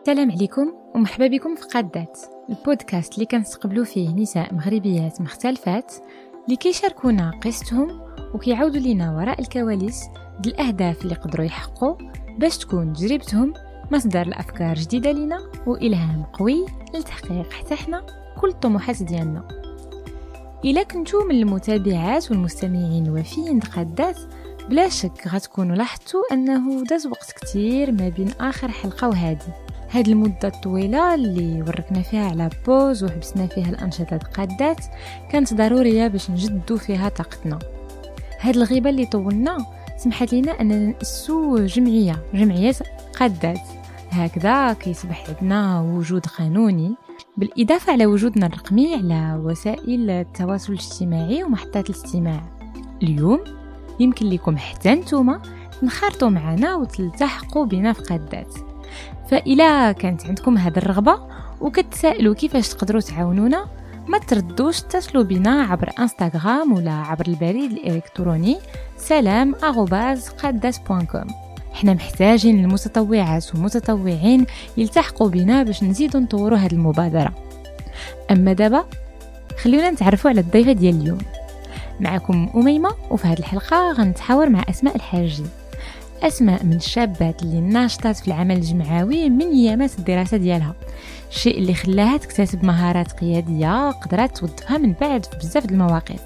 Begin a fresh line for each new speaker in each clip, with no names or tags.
السلام عليكم ومرحبا بكم في قادات البودكاست اللي كنستقبلوا فيه نساء مغربيات مختلفات اللي كيشاركونا قصتهم وكيعاودوا لينا وراء الكواليس الأهداف اللي قدروا يحققوا باش تكون تجربتهم مصدر الأفكار جديدة لنا وإلهام قوي لتحقيق حتى حنا كل الطموحات ديالنا. إلا كنتو من المتابعات والمستمعين الوفيين قادات بلا شك غتكونوا لاحظتوا أنه داز وقت كتير ما بين آخر حلقة وهذه هاد المدة الطويلة اللي وركنا فيها على بوز وحبسنا فيها الأنشطة القادات كانت ضرورية باش نجدو فيها طاقتنا. هاد الغيبة اللي طولنا سمحت لنا أننا نأسو جمعية جمعية قادات هكذا كيصبح عندنا وجود قانوني بالإضافة على وجودنا الرقمي على وسائل التواصل الاجتماعي ومحطات الاستماع. اليوم يمكن لكم حتى نتوما تنخرطوا معنا وتلتحقوا بنا في قادات فإلا كانت عندكم هذه الرغبة وكتسائلوا كيفاش تقدروا تعاونونا ما تردوش تتصلوا بنا عبر إنستغرام ولا عبر البريد الإلكتروني سلام قادات.كوم حنا محتاجين المتطوعات والمتطوعين يلتحقوا بنا باش نزيدوا نطوروا هذه المبادرة. أما دابا خلونا نتعرفوا على الضيفة ديال اليوم. معكم أميمة وفي هذه الحلقة غنتحاور مع أسماء الحاجي. أسماء من الشابات اللي ناشطات في العمل الجمعوي من أيامات الدراسة ديالها. الشيء اللي خلاها تكتسب مهارات قيادية قدرات توظفها من بعد في بزاف المواقف.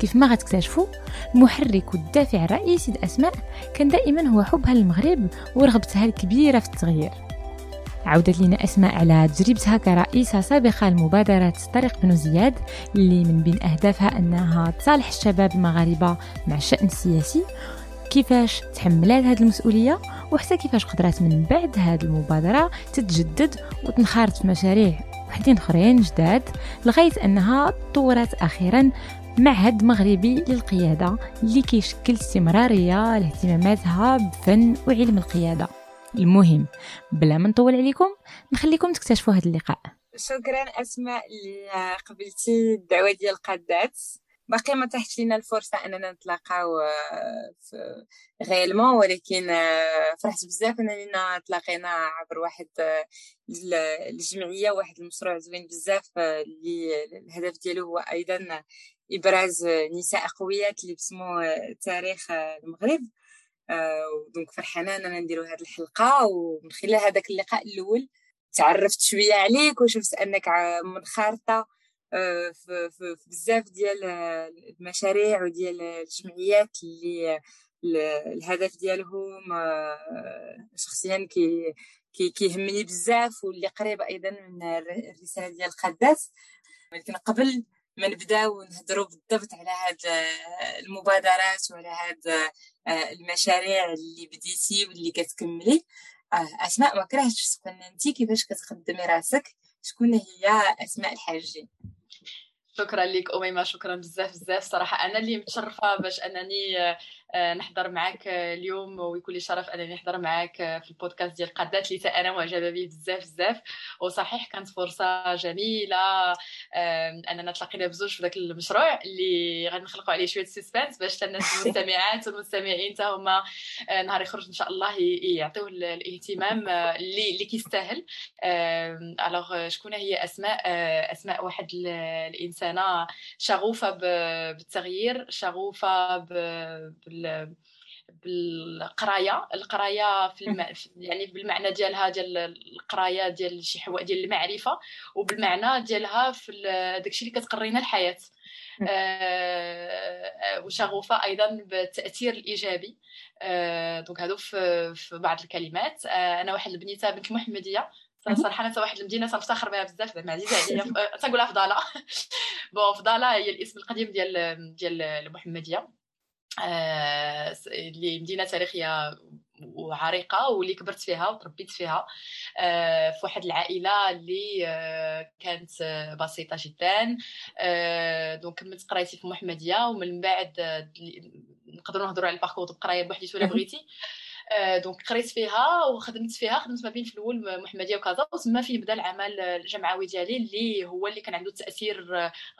كيف ما غتكتشفوا المحرك والدافع الرئيسي لأسماء كان دائما هو حبها للمغرب ورغبتها الكبيرة في التغيير. عودت لنا أسماء على تجربتها كرئيسة سابقة لمبادرة طريق بن زياد اللي من بين أهدافها أنها تصالح الشباب المغاربة مع الشأن السياسي كيفاش تحملات هذه المسؤولية وحتى كيفاش قدرات من بعد هذه المبادرة تتجدد وتنخرط في مشاريع وحدين أخرين جداد لغاية أنها طورت أخيرا معهد مغربي للقيادة اللي كيشكل استمرارية لاهتماماتها بفن وعلم القيادة. المهم بلا ما نطول عليكم نخليكم تكتشفوا هذا اللقاء.
شكرا أسماء اللي قبلتي الدعوة ديال القادات باقي ما تحت لينا الفرصة أننا نتلاقاو آه، غيلمون ولكن آه، فرحت بزاف أننا تلاقينا عبر واحد آه، الجمعية واحد المشروع زوين بزاف اللي الهدف ديالو هو أيضا إبراز نساء قويات اللي بسمو تاريخ المغرب. دونك فرحانة أننا نديرو هذه الحلقة ومن خلال هذاك اللقاء الأول تعرفت شوية عليك وشفت أنك منخرطة في, في, بزاف ديال المشاريع وديال الجمعيات اللي الهدف ديالهم آه، شخصيا كي كي كيهمني بزاف واللي قريب أيضا من الرسالة ديال القداس. ولكن قبل ما نبداو نهضروا بالضبط على هاد المبادرات وعلى هاد آه، المشاريع اللي بديتي واللي كتكملي أسماء ما كرهتش تقولنا انت كيفاش كتقدمي راسك؟ شكون هي أسماء الحاجين؟
شكرا لك أميمة شكرا بزاف بزاف صراحة. أنا اللي متشرفة باش أنني آه، نحضر معك اليوم ويكون لي شرف أنني نحضر معك في البودكاست ديال قادات اللي أنا معجبه به بزاف بزاف. وصحيح كانت فرصة جميلة أننا تلاقينا بزوج في ذاك المشروع اللي غادي نخلقوا عليه شوية سسبانس باش الناس المستمعات والمستمعين حتى هما آه، نهار يخرج إن شاء الله يعطيوه الاهتمام آه، اللي اللي كيستاهل. الوغ شكون هي؟ أسماء أسماء واحد الإنسانة شغوفة بالتغيير شغوفة بال بالقراية. القراية في الم... يعني بالمعنى ديالها ديال القراية ديال شي حوايج ديال المعرفة وبالمعنى ديالها في داكشي اللي كتقرينا الحياة. آه وشغوفة أيضا بالتأثير الإيجابي. آه donc هادو في, في بعض الكلمات. آه أنا واحد البنيتة بنت محمدية. صراحة أنا واحد المدينة تنفتخر بها بزاف زعما عزيزة عليا. تنقولها فضالة. bon فضالة هي الاسم القديم ديال ديال المحمدية. آه، اللي مدينة تاريخيه وعريقة واللي كبرت فيها وتربيت فيها آه، في واحد العائلة اللي آه، كانت بسيطة جدا. donc كملت قرايتي في محمدية ومن بعد نقدروا نهضروا على ال parcours القرايه بوحديته ولا بغيتي. donc قريت فيها وخدمت فيها خدمت ما بين في الأول محمدية وكذا وتما فيه بدا العمل الجمعوي ديالي اللي هو اللي كان عنده تأثير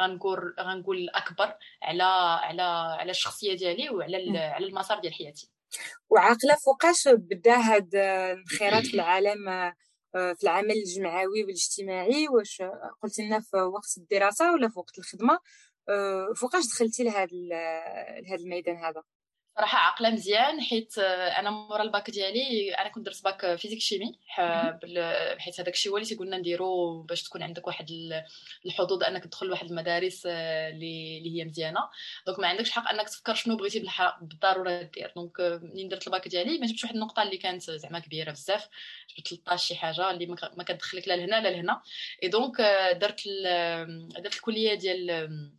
غنقول غنقول الاكبر على على على الشخصية ديالي وعلى على المسار ديال حياتي.
وعاقلة فوقاش بدا هاد الانخراط في العالم في العمل الجمعوي والاجتماعي؟ واش قلتي لنا في وقت الدراسة ولا في وقت الخدمة؟ فوقاش دخلتي لهذا لهذا الميدان هذا؟
صراحة عاقله مزيان حيت أنا مورا الباك ديالي أنا كنت درت bac physique-chimie حيت هذاك الشيء هو اللي تيقولنا نديرو باش تكون عندك واحد الحظوظ أنك تدخل لواحد المدارس اللي هي مزيانة. donc ما عندكش حق أنك تفكر شنو بغيتي بالضرورة دير. donc منين درت الباك ديالي ما جبتش واحد النقطة اللي كانت زعما كبيرة بزاف جبت 13 شي حاجة اللي ما كتدخلك لا لهنا لا لهنا. et donc درت درت الكلية ديال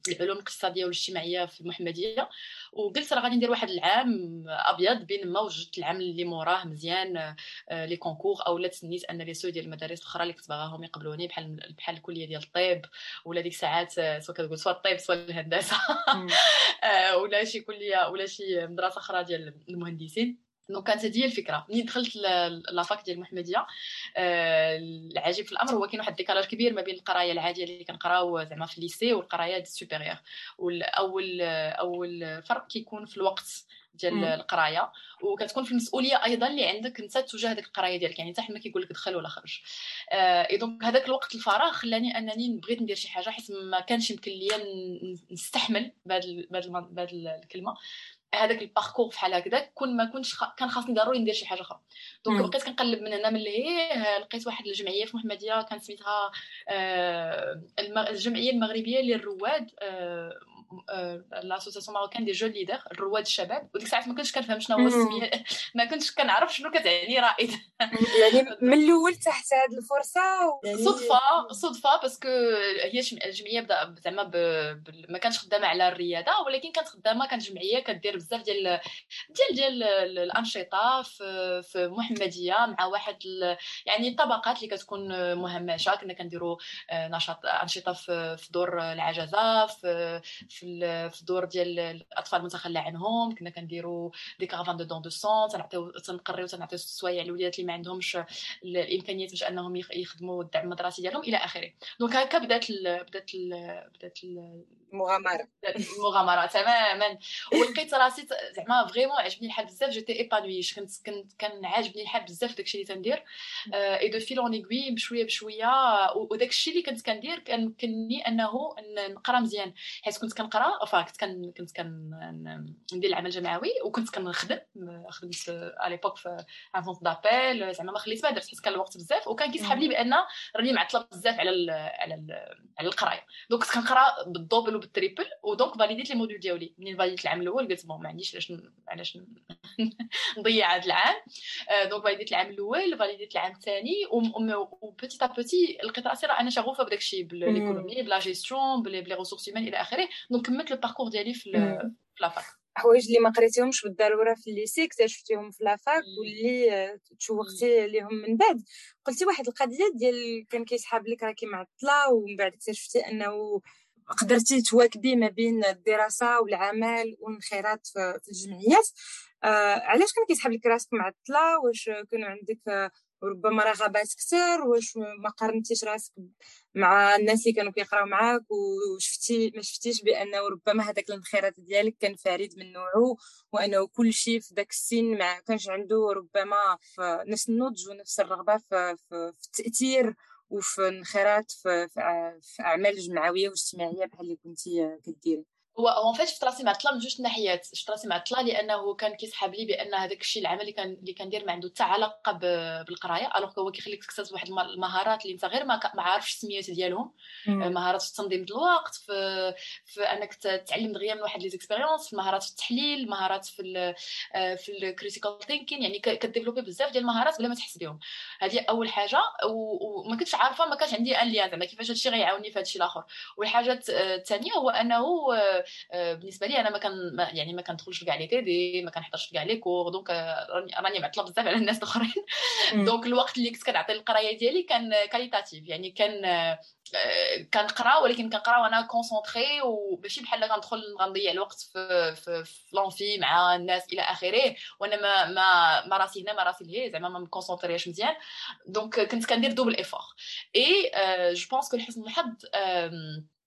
العلوم الاقتصادية والاجتماعية في المحمدية. وقلت راه غادي ندير واحد العام أبيض بين ما وجدت العام اللي موراه مزيان آه، les concours أو لا تسنيت أن لي سو ديال المدارس الأخرى اللي كنت باغاهم يقبلوني بحال بحال الكلية ديال الطب ولا ديك الساعات آه، سواء كتقول سواء الطب سواء الهندسة. آه، ولا شي كلية ولا شي مدرسة أخرى ديال المهندسين. donc كانت هذه الفكرة. ملي دخلت la fac ديال المحمدية آه العجيب في الأمر هو كاين واحد ال décalage كبير ما بين القراية العادية اللي كنقراو زعما في ال lycée والقراية ال supérieur والأول أول فرق كيكون في الوقت ديال القراية. وكتكون في المسؤولية أيضا اللي عندك أنت تجاه هذيك القراية ديالك. يعني حتى ما كيقول لك دخل ولا خرج. et donc هذاك الوقت الفراغ خلاني أنني بغيت ندير شي حاجة حيت ما كانش يمكن ليا نستحمل بهذه الكلمة. هذاك ال parcours فحال هكذا كون ما كنتش خ... كان خاصني ضروري ندير شي حاجة أخرى. donc بقيت كنقلب من هنا من لهيه لقيت واحد الجمعية في محمدية كان سميتها آه الجمعية المغربية للرواد آه l'association marocaine des jeunes leaders الرواد الشباب. وديك الساعات ما كنتش كنفهم شنو هو السمية ما كنتش كنعرف شنو كتعني رائد.
يعني من الأول تحت هذه الفرصة
يعني صدفة صدفة parce que هي الجمعية بدا زعما ما كانش خدامة على الريادة ولكن كانت خدامة كانت جمعية كدير بزاف ديال ديال ديال الأنشطة في في محمدية مع واحد يعني الطبقات اللي كتكون مهمشه كنا كنديروا آه، نشاط أنشطة في دور العجزة في في في الدور ديال الأطفال المتخلى عنهم كنا كنديروا des caravanes de don de sang. تنعطيو تنقريو تنعطيو السوايع للوليدات اللي ما عندهمش الإمكانيات باش أنهم يخدموا الدعم المدرسي ديالهم إلى آخره. donc هكا بدات بدات بدات
المغامرة.
المغامرة تماما. ولقيت راسي زعما vraiment عجبني الحال بزاف j'étais épanouie كنت كنت كان عاجبني الحال بزاف داكشي اللي تندير. et de fil en aiguille بشوية بشويه وداكشي اللي كنت كندير كان كني انه نقرأ مزيان. حيت كنت كنقرأ فا كنت كنت كندير العمل الجمعوي وكنت كنخدم خدمت à l'époque في un centre d'appel زعما ما خليت ما درت حيت كان الوقت بزاف. وكان كيسحب لي بأن راني معطلة بزاف على ال على ال على القراية. donc كنت كنقرأ بال double وبال triple و donc فاليديت les modules ديالي. منين فاليديت العام الأول قلت bon ما عنديش علاش علاش نضيع هذا العام. donc فاليديت العام الأول فاليديت العام الثاني و petit à petit لقيت راسي راه أنا شغوفة بداك الشيء بالايكونومي بلا جيستيون بلي ريسورس هيومان إلى آخره. donc كملت ال parcours ديالي في في la fac
حوايج اللي ما قريتيهمش بالضرورة في ال lycée اكتشفتيهم في la fac واللي تشوقتي ليهم من بعد. قلتي واحد القضية ديال كان كيسحاب لك راكي معطله ومن بعد اكتشفتي أنه قدرتي تواكبي ما بين الدراسة والعمل والانخراط في الجمعيات. آه علاش كان كيسحب لك راسك معطله واش كانوا عندك وربما رغبات كثر؟ واش ما قارنتيش راسك مع الناس اللي كانوا كيقراو معاك؟ وشفتي ما شفتيش بأنه ربما هذاك الانخراط ديالك كان فريد من نوعه وأنه كل شيء في ذاك السن ما كانش عنده ربما نفس النضج ونفس الرغبة في, في, في التأثير وفي انخراط في, في أعمال جمعوية واجتماعية بحال اللي كنتي كديري.
هو en fait شفت راسي معطله من جوج ناحيات. شفت راسي معطله لأنه كان كيسحب لي بأن هذاك الشيء العمل اللي كان اللي كندير ما عنده حتى علاقة بالقراية. alors هو كيخليك تكتسب واحد المهارات اللي أنت غير ما, ما عارفش السميات ديالهم. مهارات في تنظيم الوقت في في أنك تتعلم دغيا من واحد les expériences مهارات في التحليل مهارات في ال في ال critical thinking يعني كديفلوبي بزاف ديال المهارات بلا ما تحس بهم هذه أول حاجة. وما كنتش عارفة ما كانش عندي un lien زعما كيفاش هادشي غيعاوني في هادشي الآخر. والحاجة الثانية هو أنه آه، بالنسبة لي أنا ما كان يعني ما كندخلش في كاع les TD ما كنحضرش في كاع les cours donc راني معطلة بزاف على الناس الأخرين. donc الوقت اللي كنت كنعطي للقراية ديالي كان qualitatif يعني كان آه، كنقرأ ولكن كنقرأ وأنا concentrée وماشي بحال كندخل غنضيع الوقت في في, في l'envie مع الناس إلى آخره وأنا ما ما ما راسي هنا ما راسي لهي زعما ما مكونسونطريش مزيان. donc كنت كندير double effort et je pense que لحسن الحظ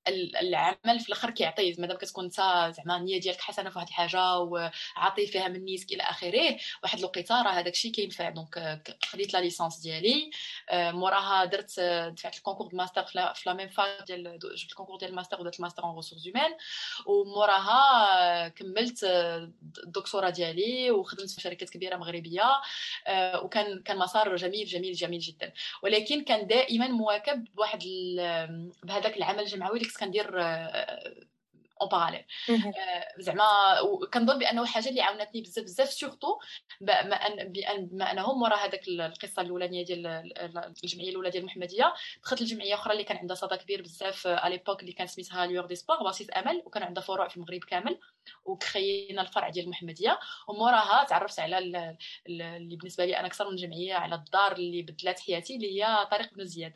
العمل في الآخر كيعطي مادام كتكون انت زعما النيه ديالك حسنه في واحد الحاجة وعاطي فيها من نيتك إلى آخره واحد الوقيته راه هذاك الشيء كينفع. donc خديت la licence ديالي موراها درت دفعت ال concours de master في la même phase ديال جبت ال concours ديال الماستر ودرت ال master en ressources humaines وموراها كملت الدكتوراه ديالي وخدمت في شركات كبيرة مغربية وكان كان مسار جميل جميل جميل جدا. ولكن كان دائما مواكب بواحد بهذاك العمل الجمعوي كنت كندير en parallèle زعما كنظن بأنه حاجة اللي عاونتني بزاف بزاف surtout بما أنهم ورا هذاك القصة الأولانية ديال الجمعية الأولى ديال المحمدية. دخلت الجمعية أخرى اللي كان عندها صدى كبير بزاف à l'époque اللي كان سميتها ليور دي سبور باسيس امل وكان عندها فروع في المغرب كامل وكرينا الفرع ديال المحمدية. وموراها تعرفت على اللي بالنسبة لي أنا أكثر من جمعية على الدار اللي بدلات حياتي اللي هي طريق بن زياد.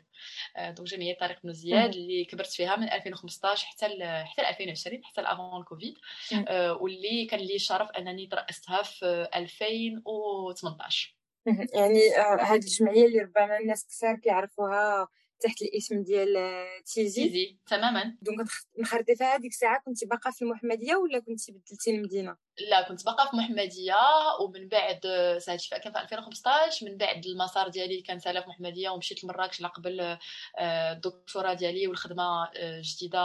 دونك جمعيه طريق بن زياد اللي كبرت فيها من 2015 حتى حتى 2020 حتى الأفون الكوفيد واللي كان لي الشرف أنني ترأستها في 2018
يعني هذه الجمعية اللي ربما الناس كثار كيعرفوها تحت الاسم ديال تيزي.
تيزي تماما.
donc فيها هذيك الساعة كنتي باقا في المحمدية ولا كنتي بدلتي المدينة
لا كنت باقا في محمدية ومن بعد ساعات كان في 2015 من بعد المسار ديالي كان سالا في محمدية ومشيت لمراكش لقبل آه، الدكتوراه ديالي والخدمة آه، جديدة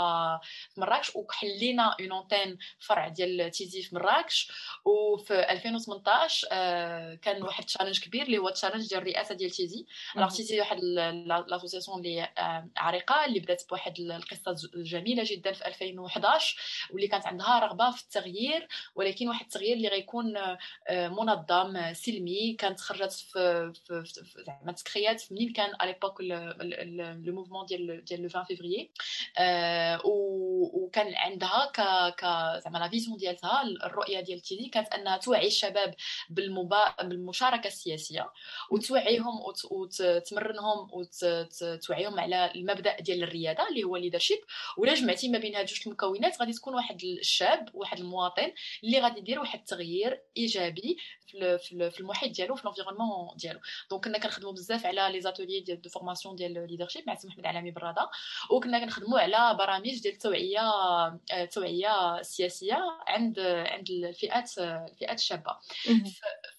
في مراكش. وحلينا un antenne فرع ديال تيزي في مراكش. وفي 2018 آه، كان واحد challenge كبير اللي هو ال challenge ديال الرئاسة ديال تيزي. alors تيزي واحد l'association اللي عريقة اللي بدات بواحد القصة جميلة جدا في 2011 واللي كانت عندها رغبة في التغيير ولكن واحد التغيير اللي غيكون آه، منظم آه، سلمي كانت خرجت في زعما تكريات منين كان على l'époque le mouvement ديال ديال le 20 فيفري وكان عندها ك زعما la vision ديالها الرؤية ديال تيزي كانت أنها توعي الشباب بالمبا... بالمشاركة السياسية وتوعيهم وتمرنهم وتوعيهم على المبدأ ديال الرياده اللي هو ال leadership ولا جمعتي ما بين هاد جوج المكونات غادي تكون واحد الشاب واحد المواطن اللي غادي يدير واحد التغيير إيجابي في المحيط ديالو في l'environnement ديالو. donc كنا كنخدموا بزاف على les ateliers ديال de formation ديال leadership مع سي محمد علامي برادة. وكنا كنخدموا على برامج ديال التوعيه التوعيه السياسيه عند عند الفئات الفئات الشابة.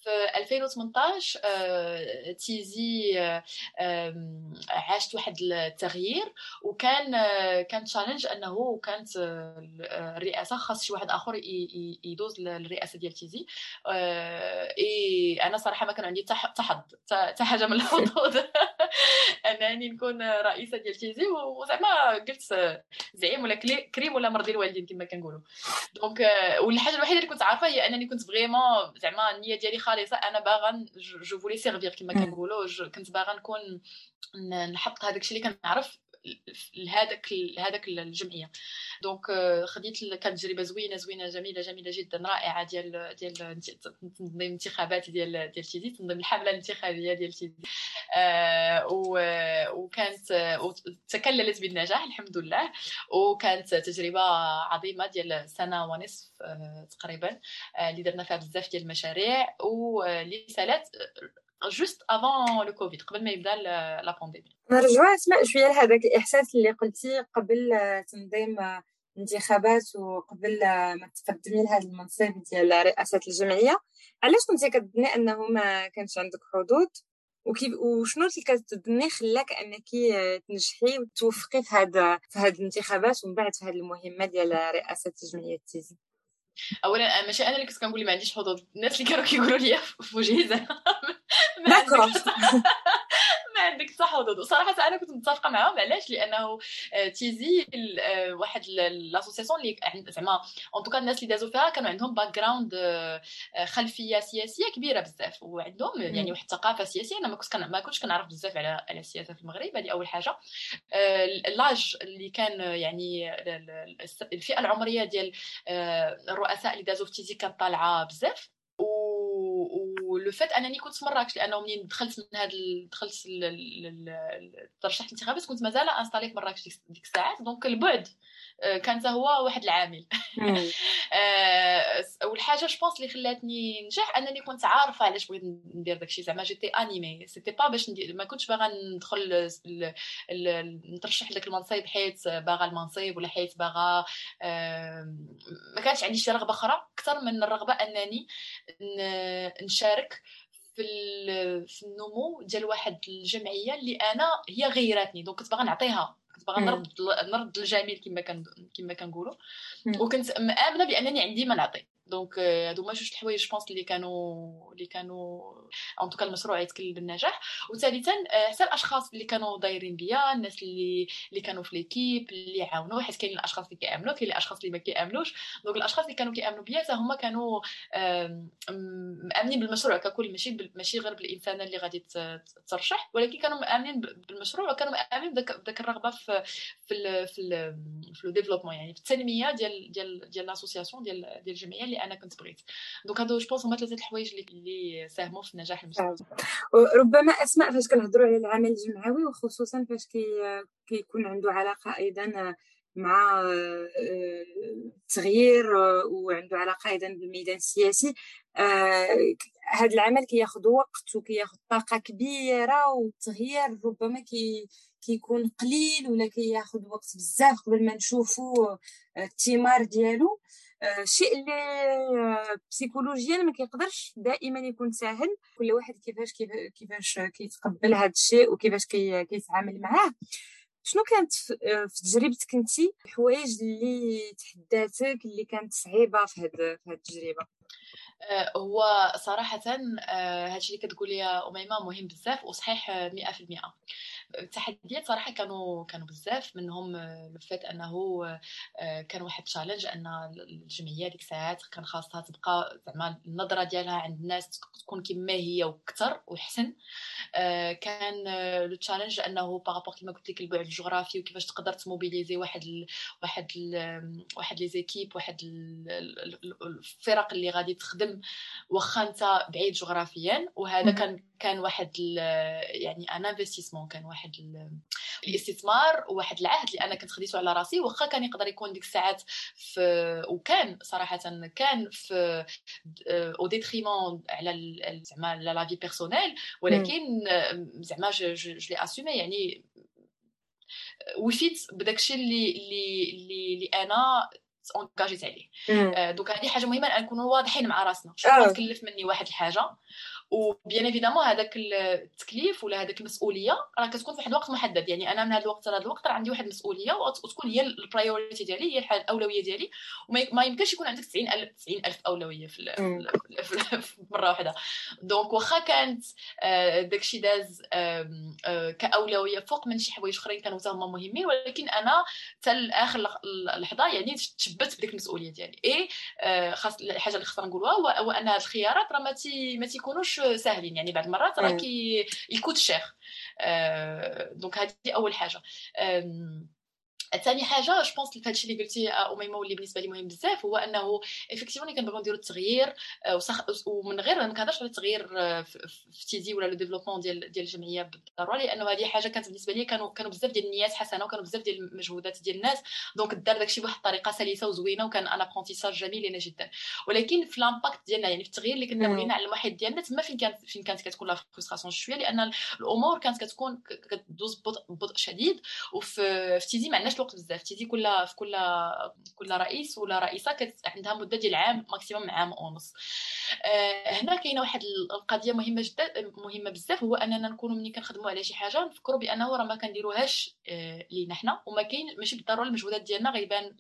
في 2018 آه، تيزي آه، عاشت واحد التغيير وكان كان challenge أنه كانت الرئاسة خاص شي واحد آخر يدوز للرئاسة ديال تيزي. إي أنا صراحة ما كان عندي حتى حظ حتى حاجة من الحظوظ أنني نكون رئيسة ديال تيزي وزعما قلت زعيم ولا كريم ولا مرضي الوالدين كما كنقولوا. donc والحاجة الوحيدة اللي كنت عارفة هي أنني كنت vraiment زعما النية ديالي خالصة. أنا باغا je voulais servir كما كنقولوا كنت باغا نكون نحط هذاك الشيء اللي كنعرف لهذاك لهذاك الجمعية. donc euh, خديت كانت تجربة زوينة زوينة جميلة جميلة جدا رائعة ديال ديال تنظيم الانتخابات ديال ديال تيزي تنظيم الحملة الانتخابية ديال تيزي. آه وكانت تكللت بالنجاح الحمد لله. وكانت تجربة عظيمة ديال سنة ونصف آه تقريبا آه اللي درنا فيها بزاف ديال المشاريع. واللي سالات juste avant le Covid قبل ما يبدأ la pandémie
نرجعوا أسماء شوية لهذاك الإحساس اللي قلتي قبل تنظيم انتخابات وقبل ما تقدمي لهذا المنصب ديال رئاسه الجمعية. علاش كنتي كتظني انه ما كانش عندك حظوظ وكيف وشنو اللي كتظني خلاك أنك تنجحي وتوفقي في هذا في هذه الانتخابات ومن بعد في هذه المهمة ديال رئاسه جمعيه تيزي
اولا ماشي أنا اللي كنت كنقول ما عنديش حظوظ الناس اللي كانوا كيقولوا لي في وجهي ما عندك حتى حظوظ وصراحة أنا كنت متفقة معاهم. علاش؟ لأنه آه، تيزي آه، واحد لاسوسياسيون اللي زعما en tout cas الناس اللي دازوا فيها كانوا عندهم background آه، خلفية سياسية كبيرة بزاف. وعندهم يعني واحد الثقافه سياسية. أنا ما كنتش ما كنتش كنعرف بزاف على على السياسة في المغرب. هذه أول حاجة. l'âge اللي كان يعني الفئة العمرية ديال الرؤساء اللي دازوا في تيزي كانت طالعة بزاف. و le fait أنني كنت في مراكش لأنه منين دخلت من هذا دخلت ترشحت الانتخابات كنت مازال installée في مراكش ديك الساعات. donc البعد كان هو واحد العامل. والحاجة je pense اللي خلاتني ننجح أنني كنت عارفة علاش بغيت ندير داكشي. زعما j'étais animée c'était pas باش ما كنتش باغا ندخل نترشح لك المنصب حيت باغا المنصب ولا حيت باغا ما كانش عندي شي رغبة أخرى. أكثر من الرغبة أنني نشارك في النمو ديال واحد الجمعية اللي أنا هي غيراتني. donc كنت باغا نعطيها كنت باغا نرد نرد الجميل كما كما كنقولوا. وكنت مآمنة بأنني عندي ما نعطي donc هادو هما جوج الحوايج je pense اللي كانوا اللي كانوا en tout cas المشروع يتكلم بالنجاح وثالثا حتى الاشخاص اللي كانوا دايرين بيا الناس اللي اللي كانوا في l'équipe اللي عاونوا حيت كاين الاشخاص اللي كيامنوا كاين الاشخاص اللي ما كيامنوش donc الاشخاص اللي كانوا كيامنوا بيا حتى هما كانوا مامنين بالمشروع ككل ماشي ماشي غير بالانسانه اللي غادي ترشح ولكن كانوا مأمنين بالمشروع وكانوا مأمنين بداك الرغبة في في في في le développement يعني في التنمية ديال ديال ديال l'association ديال ديال الجمعية اللي أنا كنت بغيت. donc هادو je pense هما ثلاثة الحوايج اللي ساهموا في نجاح المشروع
ربما أسماء فاش كنهضروا على العمل الجمعوي وخصوصا فاش كي كيكون عنده علاقة أيضا مع التغيير آه، آه، وعنده علاقة أيضا بالميدان السياسي هذا العمل كياخذ وقت وكياخذ طاقة كبيرة والتغيير ربما كي كيكون قليل ولا كياخذ وقت بزاف قبل ما نشوفوا الثمار ديالو. شيء اللي بسيكولوجيا ما كيقدرش دائما يكون سهل كل واحد كيفاش كيفاش كيتقبل هذا الشيء وكيفاش كيتعامل معاه. شنو كانت في تجربتك انت؟ الحوايج اللي تحداتك اللي كانت صعيبة في هذه التجربة؟
آه، هو صراحة آه، هادشي اللي كتقولي يا أميمة مهم بزاف وصحيح مئة في المئة. التحديات صراحة كانوا كانوا بزاف منهم le fait أنه آه، كان واحد challenge أن الجمعية ديك الساعات كان خاصها تبقى زعما النظرة ديالها عند الناس تكون كما هي وكثر وحسن آه، كان le challenge أنه par rapport كما قلت لك البعد الجغرافي وكيفاش تقدر تـ mobiliser واحد ال واحد ال واحد les équipes واحد الفرق اللي غادي تخدم واخا انت بعيد جغرافيا وهذا كان كان واحد يعني un investissement كان واحد الاستثمار وواحد العهد اللي أنا كنت خديته على راسي واخا كان يقدر يكون ديك الساعات في وكان صراحة كان في au détriment على زعما la vie personnelle ولكن زعما je l'ai assumé يعني وفيت بداكشي اللي اللي اللي أنا engagé يت عليه donc هذه حاجة مهمة أن نكونوا واضحين مع راسنا. شنو تكلف مني واحد الحاجة. و bien évidemment هذاك التكليف ولا هذاك المسؤولية راه كتكون في واحد الوقت محدد. يعني أنا من هذا الوقت لهذا الوقت راه عندي واحد المسؤولية وتكون هي ال priority ديالي هي الأولوية ديالي. وما يمكنش يكون عندك 90000 90000 أولوية في, في مرة واحدة. donc واخا كانت آه، داكشي داز آه، كأولوية فوق من شي حوايج أخرين كانوا حتى هما مهمين ولكن أنا حتى لاخر لحظة يعني تشبت بديك المسؤولية ديالي. اي آه، خاص الحاجة اللي خصنا نقولوها هو ان هاد الخيارات راه ما تيكونوش ساهلين يعني بعض المرات راه كي ils coûtent cher. donc هذه أول حاجة. ثاني حاجة je pense هادشي اللي قلتي أميمة واللي بالنسبة لي مهم بزاف هو أنه effectivement كنبغيو نديرو التغيير آه، ومن غير ما كنهضرش على التغيير آه، في TED ولا le développement ديال ديال الجمعية بالضرورة لأنه هذه حاجة كانت بالنسبة لي كانوا كانوا بزاف ديال النيات حسنة وكانوا بزاف ديال المجهودات ديال الناس donc دار داكشي بواحد الطريقة سلسة وزوينة وكان un apprentissage جميل لنا جدا. ولكن في l'impact ديالنا يعني في التغيير اللي كنا بغينا على الواحد ديالنا تما فين كانت فين كانت كتكون la frustration شوية لأن الأمور كانت كتكون كدوز ببطء شديد وفي TED ما عندناش الوقت بزاف TED كل في كل كل رئيس ولا رئيسة كانت عندها مدة ديال عام maximum عام ونص آه، هنا كاينة واحد القضية مهمة جدا مهمة بزاف هو أننا نكونوا ملي كنخدموا على شي حاجة نفكروا بأنه راه ما كنديروهاش آه، لينا حنا وما كاين ماشي بالضرورة المجهودات ديالنا غيبان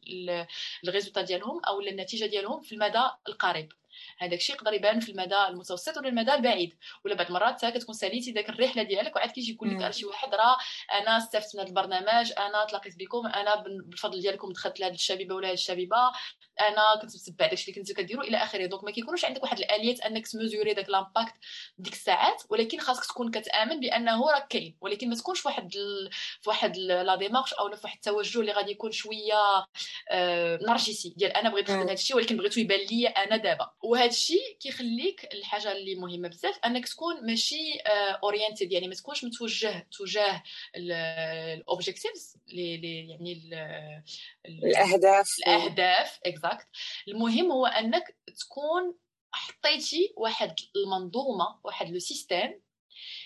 ال résultat ديالهم أو النتيجة ديالهم في المدى القريب. هذاك الشيء يقدر يبان في المدى المتوسط ولا المدى البعيد. ولا بعض المرات كتكون ساليتي داك الرحلة ديالك وعاد كيجي يقول لك شي واحد راه أنا استفدت من هذا البرنامج أنا تلاقيت بكم أنا بالفضل ديالكم دخلت لهاد الشبيبة ولا هاد الشبيبة. أنا كنت متبع داكشي اللي كنتو كديروا إلى آخره. donc ما كيكونوش عندك واحد الاليات أنك تـ mesurer داك l'impact ديك الساعات ولكن خاصك تكون كتآمن بأنه راه كاين. ولكن ما تكونش واحد ال... في واحد la démarche أو في واحد التوجه اللي غادي يكون شوية آه نرجسي ديال أنا بغيت نخدم هذا الشيء ولكن بغيتو يبان لي أنا دابا. وهذا الشيء كيخليك الحاجة اللي مهمة بزاف أنك تكون ماشي oriented يعني ما تكونش متوجه تجاه ال objectives يعني
الأهداف.
الأهداف. exact المهم هو أنك تكون حطيتي واحد المنظومة واحد le système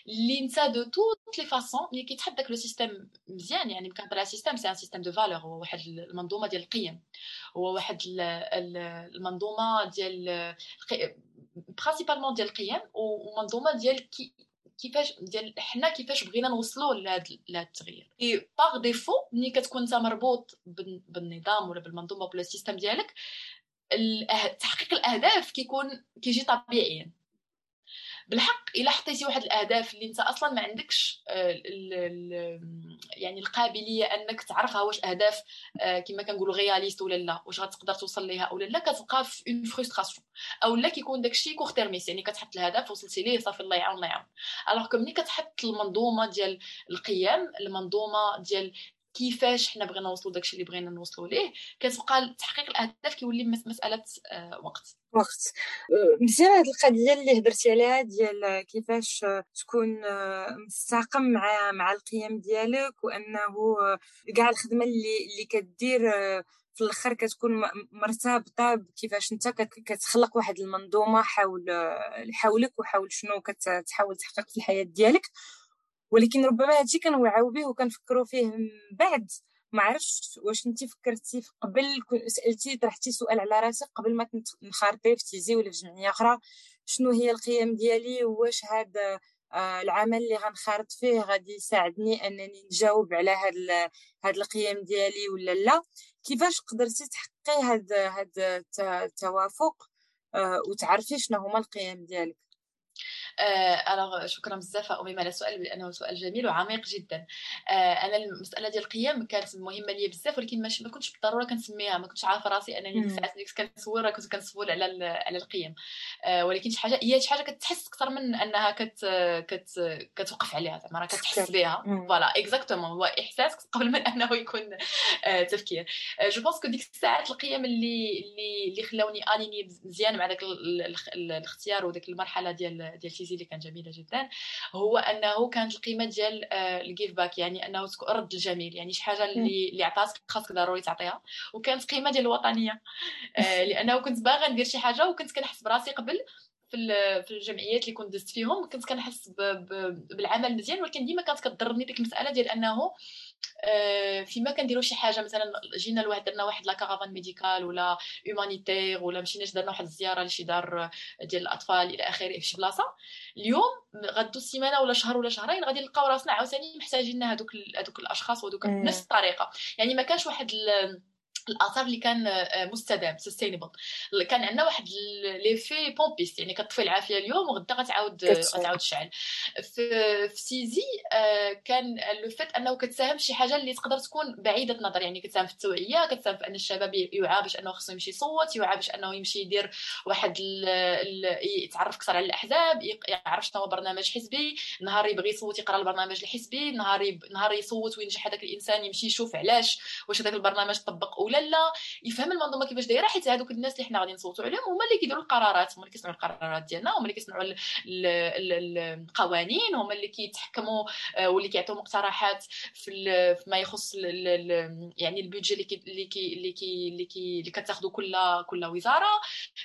اللي انت de toutes les façons ملي كيتحط داك le système مزيان يعني كنهضر على système c'est un système de valeurs هو واحد المنظومة ديال القيم. هو واحد المنظومة ديال principalement ديال القيم ومنظومة ديال كي كيفاش ديال حنا كيفاش بغينا نوصلوا لهذا التغيير. et par défaut ملي كتكون انت مربوط بالنظام ولا بالمنظومة ولا ال système ديالك تحقيق الأهداف كيكون كيجي طبيعيا. بالحق إلا حطيتي واحد الأهداف اللي أنت أصلا ما عندكش آه، يعني القابلية أنك تعرفها واش أهداف آه، كما كنقولوا réalistes ولا لا واش غتقدر توصل ليها أو لا. كتبقى في une frustration أو لا كيكون داكشي court-termiste يعني كتحط الهدف وصلتي ليه صافي الله يعاون الله يعاون. alors que ملي كتحط المنظومة ديال القيم المنظومة ديال كيفاش حنا بغينا نوصلوا داكشي اللي بغينا نوصلوا ليه كتبقى تحقيق الأهداف كيولي مسألة آه، وقت.
وقت. أه، مزيان هاد القضية اللي هضرتي عليها ديال كيفاش تكون أه، مستقم مع مع القيم ديالك وأنه كاع الخدمة اللي اللي كدير في الأخر كتكون مرتبطة بكيفاش أنت كتخلق واحد المنظومة حول حولك وحول شنو كتحاول تحقق في الحياة ديالك. ولكن ربما هادشي كنوعاو به وكنفكروا فيه من بعد. ما عرفتش واش انت فكرتي قبل سألتي طرحتي سؤال على راسك قبل ما نخرطي في تيزي ولا في جمعية أخرى شنو هي القيم ديالي واش هذا آه العمل اللي غنخرط فيه غادي يساعدني أنني نجاوب على هاد هاد القيم ديالي ولا لا؟ كيفاش قدرتي تحققي هاد هاد التوافق آه وتعرفي شنو هما القيم ديالك؟
الوغ شكرا بزاف اميمه على السؤال لأنه سؤال جميل وعميق جدا. أنا المسألة ديال القيم كانت مهمة ليا بزاف ولكن ما كنتش بالضرورة كنسميها. ما كنتش عارفة راسي أنني ساعات اللي كنت كنصور كنت كنصور على على القيم ولكن شي حاجة هي شي حاجة كتحس أكثر من أنها كت كت كتوقف عليها زعما راه كتحس بها. voilà exactement هو احساس قبل من أنه يكون تفكير. je pense que ديك الساعات القيم اللي اللي اللي خلاوني أنني مزيان مع داك الاختيار وديك المرحلة ديال ديال الإنجليزي اللي كان جميلة جدا هو أنه كانت القيمة ديال ال give back يعني أنه رد الجميل يعني شي حاجة اللي اللي عطاتك خاصك ضروري تعطيها. وكانت قيمة ديال الوطنية آه، لأنه كنت باغا ندير شي حاجة وكنت كنحس براسي قبل في في الجمعيات اللي كنت دزت فيهم كنت كنحس بالعمل مزيان ولكن ديما كانت كضرني ديك المسألة ديال أنه آه، فيما كنديروا شي حاجة مثلا جينا لواحد درنا واحد la caravane médicale ولا humanitaire ولا مشينا درنا واحد الزيارة لشي دار ديال الأطفال إلى آخره في شي بلاصة. اليوم غدو سيمانه ولا شهر ولا شهرين غادي نلقاو راسنا عاوتاني محتاجين هذوك هذوك الأشخاص وهذوك نفس الطريقة. يعني ما كانش واحد الاثر اللي كان آه، مستدام sustainable كان عندنا واحد l'effet pompiste يعني كطفي العافية اليوم وغدا غتعاود غتعاود تشعل. في, في تيزي آه، كان le fait أنه كتساهم شي حاجة اللي تقدر تكون بعيدة النظر. يعني كتساهم في التوعية كتساهم في أن الشباب يوعى باش أنه خصو يمشي يصوت يوعى باش أنه يمشي يدير واحد يتعرف أكثر على الأحزاب يعرف شنو هو برنامج حزبي. نهار يبغي يصوت يقرأ البرنامج الحزبي نهار نهار يصوت وينجح هذاك الإنسان يمشي يشوف علاش واش هذاك البرنامج طبق ولا لا يفهم المنظومة كيفاش دايرة حيت هذوك الناس اللي حنا غادي نصوتوا عليهم هما اللي كيديروا القرارات هما اللي كيصنعوا القرارات ديالنا هما اللي كيصنعوا القوانين هما اللي كيتحكموا آه، واللي كيعطيو مقترحات في ما يخص يعني ال budget اللي كي اللي كي اللي كي اللي, كي اللي كتاخذوا كل كل وزارة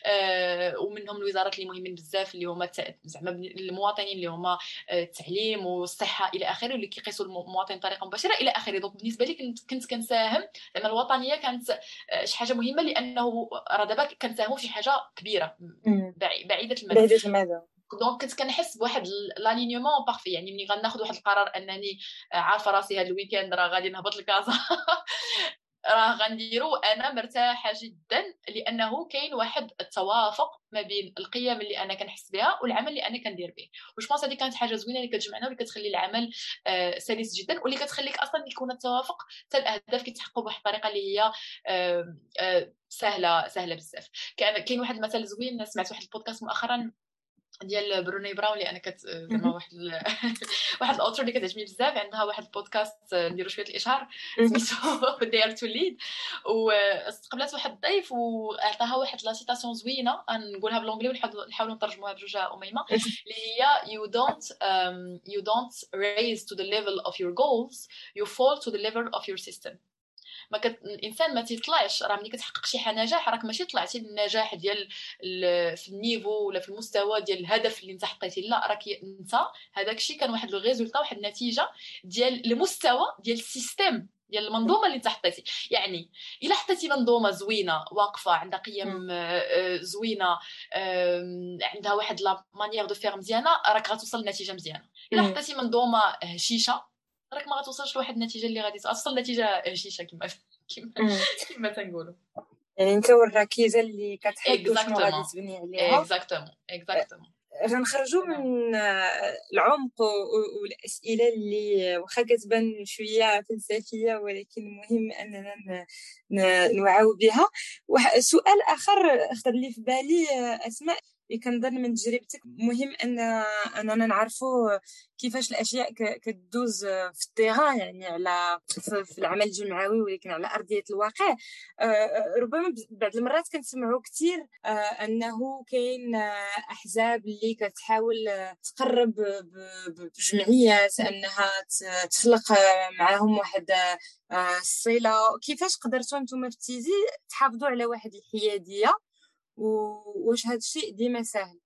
آه، ومنهم الوزارات اللي مهمين بزاف اللي هما زعما المواطنين اللي هما آه، التعليم والصحة إلى آخره اللي كيقيسوا المواطن بطريقه مباشره إلى آخره. donc بالنسبة لي كنت كنت كنساهم زعما الوطنية كانت آه، شي حاجة مهمة لأنه راه دابا كنساهموا في شي حاجة كبيرة بعيدة المدى.
بعيدة المدى.
donc كنت كنحس بواحد l'alignement parfait يعني ملي غناخذ واحد القرار أنني آه، عارفة راسي هذا ال weekend راه غادي نهبط لكازا راه غنديرو أنا مرتاحة جدا لأنه كاين واحد التوافق ما بين القيم اللي أنا كنحس بها والعمل اللي أنا كندير به. و je pense هذه كانت حاجة زوينة اللي كتجمعنا واللي كتخلي العمل آه سلس جدا واللي كتخليك أصلا يكون التوافق حتى الأهداف كيتحققوا بواحد الطريقة اللي هي آه آه سهلة سهلة بزاف. كاين واحد المثل زوين سمعت واحد البودكاست مؤخرا ديال برينيه براون اللي أنا كت زعما واحد ال... واحد ال author اللي كتعجبني بزاف عندها واحد البودكاست نديرو شوية الإشهار سميتو Dare to Lead واستقبلت واحد الضيف وعطاها واحد la citation زوينة. نقولها ب l'anglais ونحاولوا نترجموها بجوج أميمة. اللي هي you don't um, you don't raise to the level of your goals. You fall to the level of your system. ما كت... الإنسان ما تيطلعش راه ملي كتحقق شي حاجة نجاح راك ماشي طلعتي للنجاح ديال ال... في ال niveau ولا في المستوى ديال الهدف اللي انت حطيتي لا راك انت هذاك الشيء كان واحد le résultat واحد النتيجة ديال المستوى ديال ال système ديال المنظومة اللي انت حطيتي. يعني إلا حطيتي منظومة زوينة واقفة عندها قيم آه، زوينة عندها واحد la manière de faire مزيانة راك غتوصل لنتيجة مزيانة. إلا حطيتي منظومة هشيشة راك ما غتوصلش لواحد النتيجة اللي غادي توصل نتيجه هشيشة كما كما كما تنقولوا.
يعني انت والركيزه اللي كتحب شنو غادي تبني عليها.
exactement exactement
غنخرجوا من العمق والأسئلة اللي واخا كتبان شوية فلسفية ولكن مهم أننا نوعاو بها. سؤال آخر خطر لي في بالي أسماء. كنظن من تجربتك مهم ان أننا نعرفوا كيفاش الأشياء كدوز في التيغان يعني على في العمل الجمعوي ولكن على أرضية الواقع. آه، ربما بعض المرات كنسمعوا كثير آه، أنه كاين أحزاب اللي كتحاول تقرب بجمعيات أنها تخلق معاهم واحد آه، الصلة. كيفاش قدرتوا أنتم في تيزي تحافظوا على واحد الحيادية؟ واش هذا الشيء ديما سهل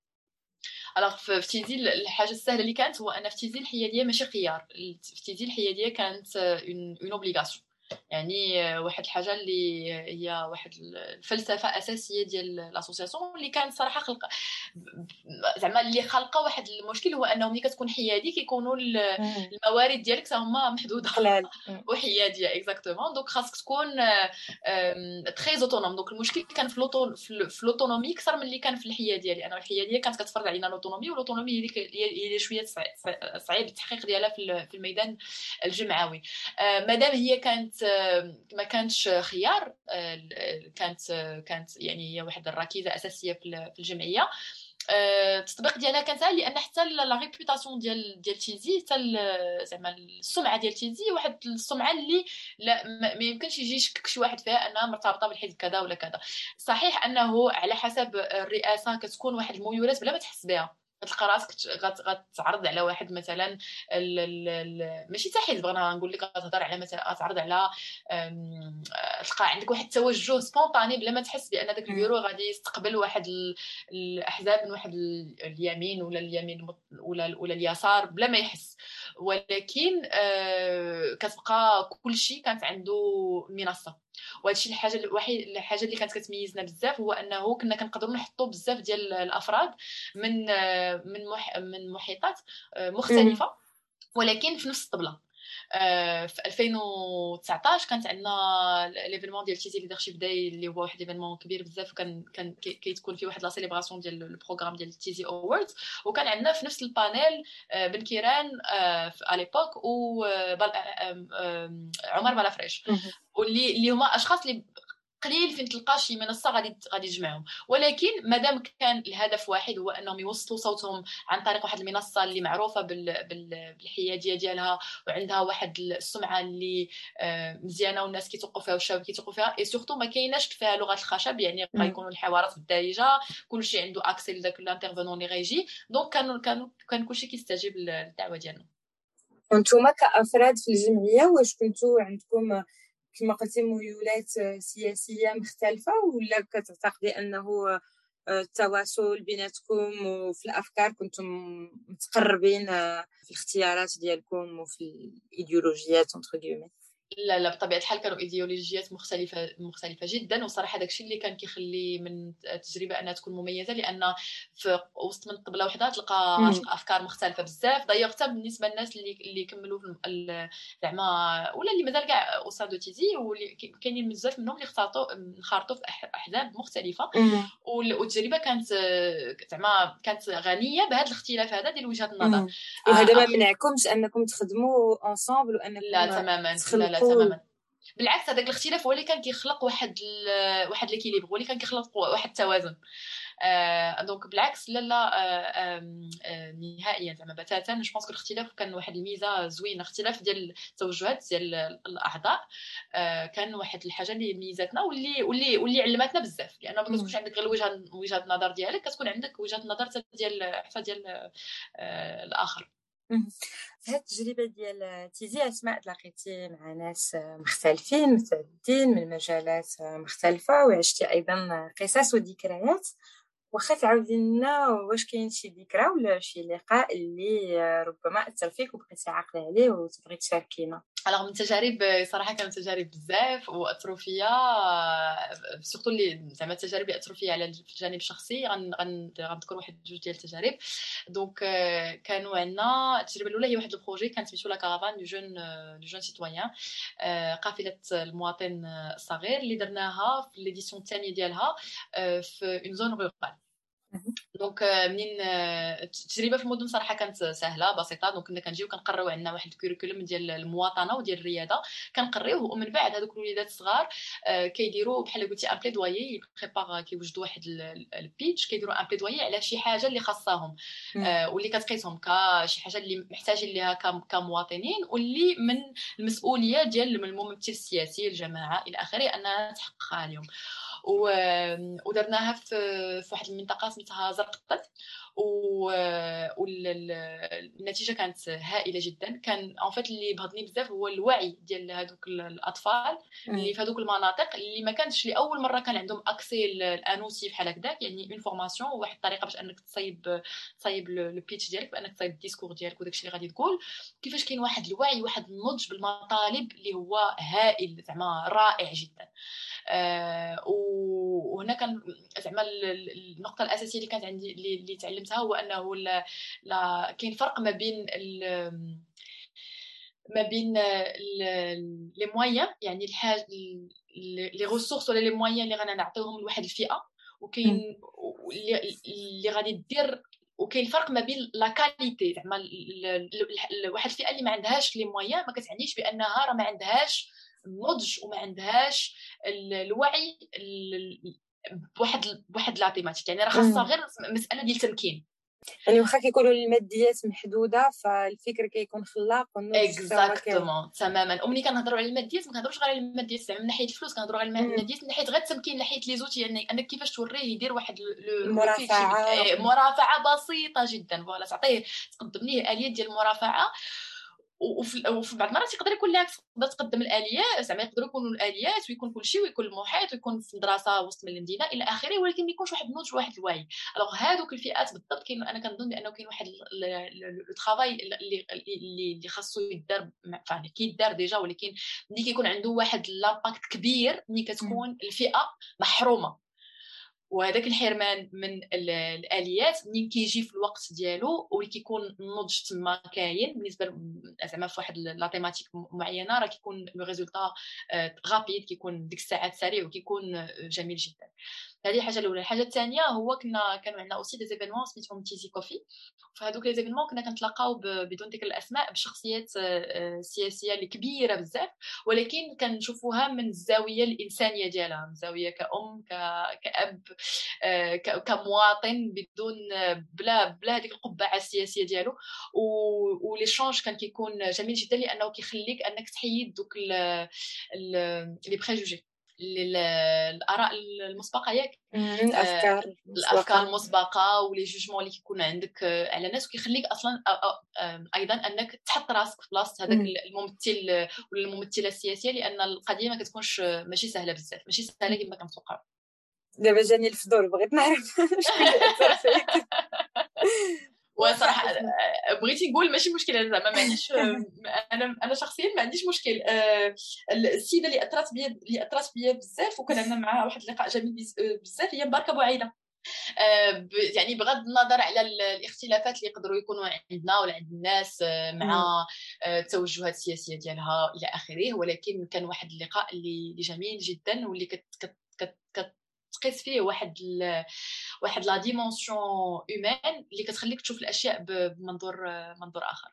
الوغ في الحاجة السهلة اللي كانت هو أن في تيزي الحيادية ماشي خيار. في تيزي الحيادية كانت une obligation يعني آه، واحد الحاجة اللي هي واحد الفلسفة أساسية ديال l'association اللي كانت صراحة خلق زعما اللي خلقه واحد المشكل هو انه ملي كتكون حيادي كيكونوا الموارد ديالك هما محدودة وحيادية. exactement donc خاصك تكون très autonome donc المشكل كان في l'autonomie أكثر من اللي كان في الحيادية. لأن الحيادية كانت كتفرض علينا l'autonomie و l'autonomie هي شوية صعيب التحقيق ديالها في الميدان الجمعوي. آه، مادام هي كانت ما كانش خيار كانت كانت يعني هي واحد الركيزة أساسية في الجمعية. التطبيق ديالها كان سهل لأن حتى la réputation ديال ديال تيزي حتى زعما السمعة ديال تيزي واحد السمعة اللي لا ما يمكنش يجي يشكك شي واحد فيها أنها مرتبطة بالحزب كذا ولا كذا. صحيح أنه على حسب الرئاسة كتكون واحد الميولات بلا ما تحس بها. غتلقى راسك غتعرض على واحد مثلا ال ال ال ماشي حزب بغينا نقول لك غتهضر على مثلا غتعرض على تلقى عندك واحد التوجه سبونطاني بلا ما تحس بأن داك البيرو غادي يستقبل واحد الأحزاب من واحد اليمين ولا اليمين ولا ولا اليسار بلا ما يحس. ولكن آه، كتبقى كل شيء كانت عنده منصة. وهادشي الحاجة الوحيد الحاجة اللي كانت كتميزنا بزاف هو أنه كنا كنقدروا نحطوا بزاف ديال الأفراد من من من محيطات آه، مختلفة. ولكن في نفس الطبلة. آه، في 2019 كانت عندنا l'événement ديال تيزي Leadership Day اللي هو واحد l'événement كبير بزاف وكان كان كيتكون فيه واحد la célébration ديال ال programme ديال تيزي Awards وكان عندنا في نفس ال panel آه، بن كيران في l'époque و عمر بلافريش. واللي اللي هما أشخاص اللي قليل فين تلقى شي منصة غادي غادي تجمعهم ولكن مادام كان الهدف واحد هو أنهم يوصلوا صوتهم عن طريق واحد المنصة اللي معروفة بال... بال... بالحيادية ديالها وعندها واحد السمعة اللي آه، مزيانة والناس كيتوقفوا فيها والشباب كيتوقفوا فيها et surtout ما كايناش فيها لغه الخشب يعني غيكونوا الحوارات بالدارجة كلشي عنده accès لذاك ال intervenant اللي غيجي. donc كانوا كانوا كان كلشي كيستجيب للدعوة ديالنا.
وأنتم كأفراد في الجمعية واش كنتوا عندكم كما قلتي ميولات سياسية مختلفة ولا كتعتقدي أنه آه، التواصل بيناتكم وفي الأفكار كنتم متقربين آه، في الاختيارات ديالكم وفي الإيديولوجيات
لا لا بطبيعة الحال كانوا ايديولوجيات مختلفة مختلفة جدا. وصراحة داكشي اللي كان كيخلي من التجربة أنها تكون مميزة لأن في وسط من قبله وحدة تلقى أفكار مختلفة بزاف. دايوغ حتى بالنسبة للناس اللي اللي كملوا زعما ولا اللي مازال كاع de تيزي كاينين بزاف منهم اللي اختاروا انخرطوا في أحزاب مختلفة. والتجربة كانت زعما كانت غنية بهذا الاختلاف هذا ديال وجهات النظر.
وهذا ما منعكمش أنكم تخدموا ensemble وأنكم
لا تماما لا لا تماما. بالعكس هذاك الاختلاف هو اللي كان كيخلق واحد ال... واحد l'équilibre هو اللي كان كيخلق واحد التوازن. آه donc بالعكس لا لا آه آه نهائيا زعما بتاتا. je pense الاختلاف كان واحد الميزة زوينة. اختلاف ديال التوجهات ديال الأعضاء آه كان واحد الحاجة اللي ميزاتنا واللي واللي واللي علمتنا بزاف. لأنه ما كتكونش عندك غير وجهه وجهة النظر ديالك كتكون عندك وجهة نظر ديال حتى ديال آه الآخر.
في هذه التجربة ديال تيزي أسماء تلاقيتي مع ناس مختلفين متعددين من مجالات مختلفة وعشتي أيضا قصص وذكريات. واخا تعاودي لنا واش كاين شي ذكرى ولا شي لقاء اللي ربما أثر فيك وبقيتي عاقلة عليه وتبغي تشاركينا؟
alors من تجارب صراحة كانت تجارب بزاف واثروا فيا surtout اللي زعما التجارب اللي فيا على الجانب الشخصي غنذكر واحد جوج ديال التجارب. donc كانوا عندنا التجربة الأولى هي واحد ال projet كان سميتو la caravane de jeunes de jeunes citoyens قافلة المواطن الصغير اللي درناها في l'édition الثانية ديالها في en zone rurale donc منين التجربه في المدن صراحة كانت سهلة بسيطة. donc كنا كنجيو كنقريو عندنا واحد curriculum ديال المواطنة وديال الرياده كنقريوه ومن بعد هذوك الوليدات الصغار كيديروا بحال قلتي un plaidoyer préparent كيوجدوا واحد pitch كيديروا un plaidoyer على شي حاجة اللي خاصاهم. واللي كتقيسهم كشي حاجة اللي محتاجين ليها كمواطنين واللي من المسؤولية ديال الممثل السياسي الجماعة إلى آخره أنها تحققها اليوم. ودرناها في في واحد المنطقة سميتها زرقطة والنتيجه كانت هائلة جدا. كان en fait اللي بهضني بزاف هو الوعي ديال هذوك الأطفال اللي في هذوك المناطق اللي ما كانش لاول مرة كان عندهم accès ل une chose بحال هكذاك يعني une formation وواحد الطريقة باش أنك تصايب تصايب le pitch ديالك بأنك تصايب ال discours ديالك وداك الشيء اللي غادي تقول. كيفاش كاين واحد الوعي واحد النضج بالمطالب اللي هو هائل زعما رائع جدا. وهنا كان زعما النقطة الأساسية اللي كانت عندي اللي تعلمتها هو أنه لا, كاين فرق ما بين ما بين les moyens يعني الحاجة les ressources ولا les moyens اللي غانا نعطيوهم لواحد الفئة وكاين اللي غادي دير وكاين الفرق ما بين la qualité زعما واحد الفئة اللي ما عندهاش les moyens ما كتعنيش بأنها راه ما عندهاش النضج وما عندهاش الوعي بواحد بواحد la thématique يعني راه خاصها غير مسألة ديال التمكين.
يعني واخا كيكونوا الماديات محدودة فالفكر كيكون خلاق
exactement تماما. وملي كنهضروا على الماديات ما كنهضروش غير على الماديات. زعما من ناحية الفلوس كنهضروا على الماديات من ناحية غير التمكين من ناحية les outils. يعني أنك كيفاش توريه يدير واحد
مرافعة.
إيه، مرافعة بسيطة جدا. voilà تعطيه تقدم ليه اليات ديال المرافعه وفي بعض المرات يقدر يكون العكس تقدر تقدم الاليات زعما يقدروا يكونوا الآليات ويكون كل شيء ويكون المحيط ويكون في مدرسه وسط من المدينة إلى آخره ولكن ما يكونش واحد النضج واحد الوعي. alors هذوك الفئات بالضبط كاين أنا كنظن بأنه كاين واحد le travail اللي اللي اللي خاصو يدار يعني كيدار déjà ولكن ملي كيكون عنده واحد l'impact كبير ملي كتكون الفئة محرومة. وهذاك الحرمان من الآليات منين كيجي في الوقت ديالو وكيكون النضج تما كاين. بالنسبة زعما في واحد la thématique معينة راه كيكون le résultat rapide كيكون ديك الساعات سريع وكيكون جميل جدا. هذه الحاجة الأولى. الحاجة الثانية هو كنا كانوا عندنا aussi des événements سميتهم تيزي كوفي فهذوك les événements كنا كنتلاقاو بدون ذكر الأسماء بشخصيات آه، سياسية اللي كبيره بزاف. ولكن كنشوفوها من الزاوية الإنسانية ديالها من زاوية كأم كأب آه، كمواطن بدون بلا بلا هذيك القبعة السياسية ديالو. و l'échange كان كيكون جميل جدا لأنه كيخليك أنك تحيد دوك les préjugés الآراء المسبقة ياك.
الافكار
آه، الأفكار المسبقة. و les jugements اللي كيكون عندك آه، على الناس وكيخليك أصلا أيضا أنك تحط راسك في بلاصه هذاك الممثل ولا الممثله السياسية لأن القضية ما كتكونش ماشي سهلة بزاف ماشي سهلة كما
دابا جاني الفضول بغيت نعرف شكون
وصراحه آه، بغيتي نقول ماشي مشكلة زعما ما عنديش أنا أنا شخصيا ما عنديش مشكل آه، السيدة اللي أثرت بيا اللي أثرت بيا بزاف وكان عندنا معها واحد اللقاء جميل بزاف هي مباركة بوعيده يعني بغض النظر على الاختلافات اللي يقدروا يكونوا عندنا ولا عند الناس مع التوجهات السياسية ديالها إلى آخره ولكن كان واحد اللقاء اللي جميل جدا واللي كت كت كت تقيس فيه واحد ال... واحد la dimension humaine اللي كتخليك تشوف الأشياء بمنظور منظور آخر.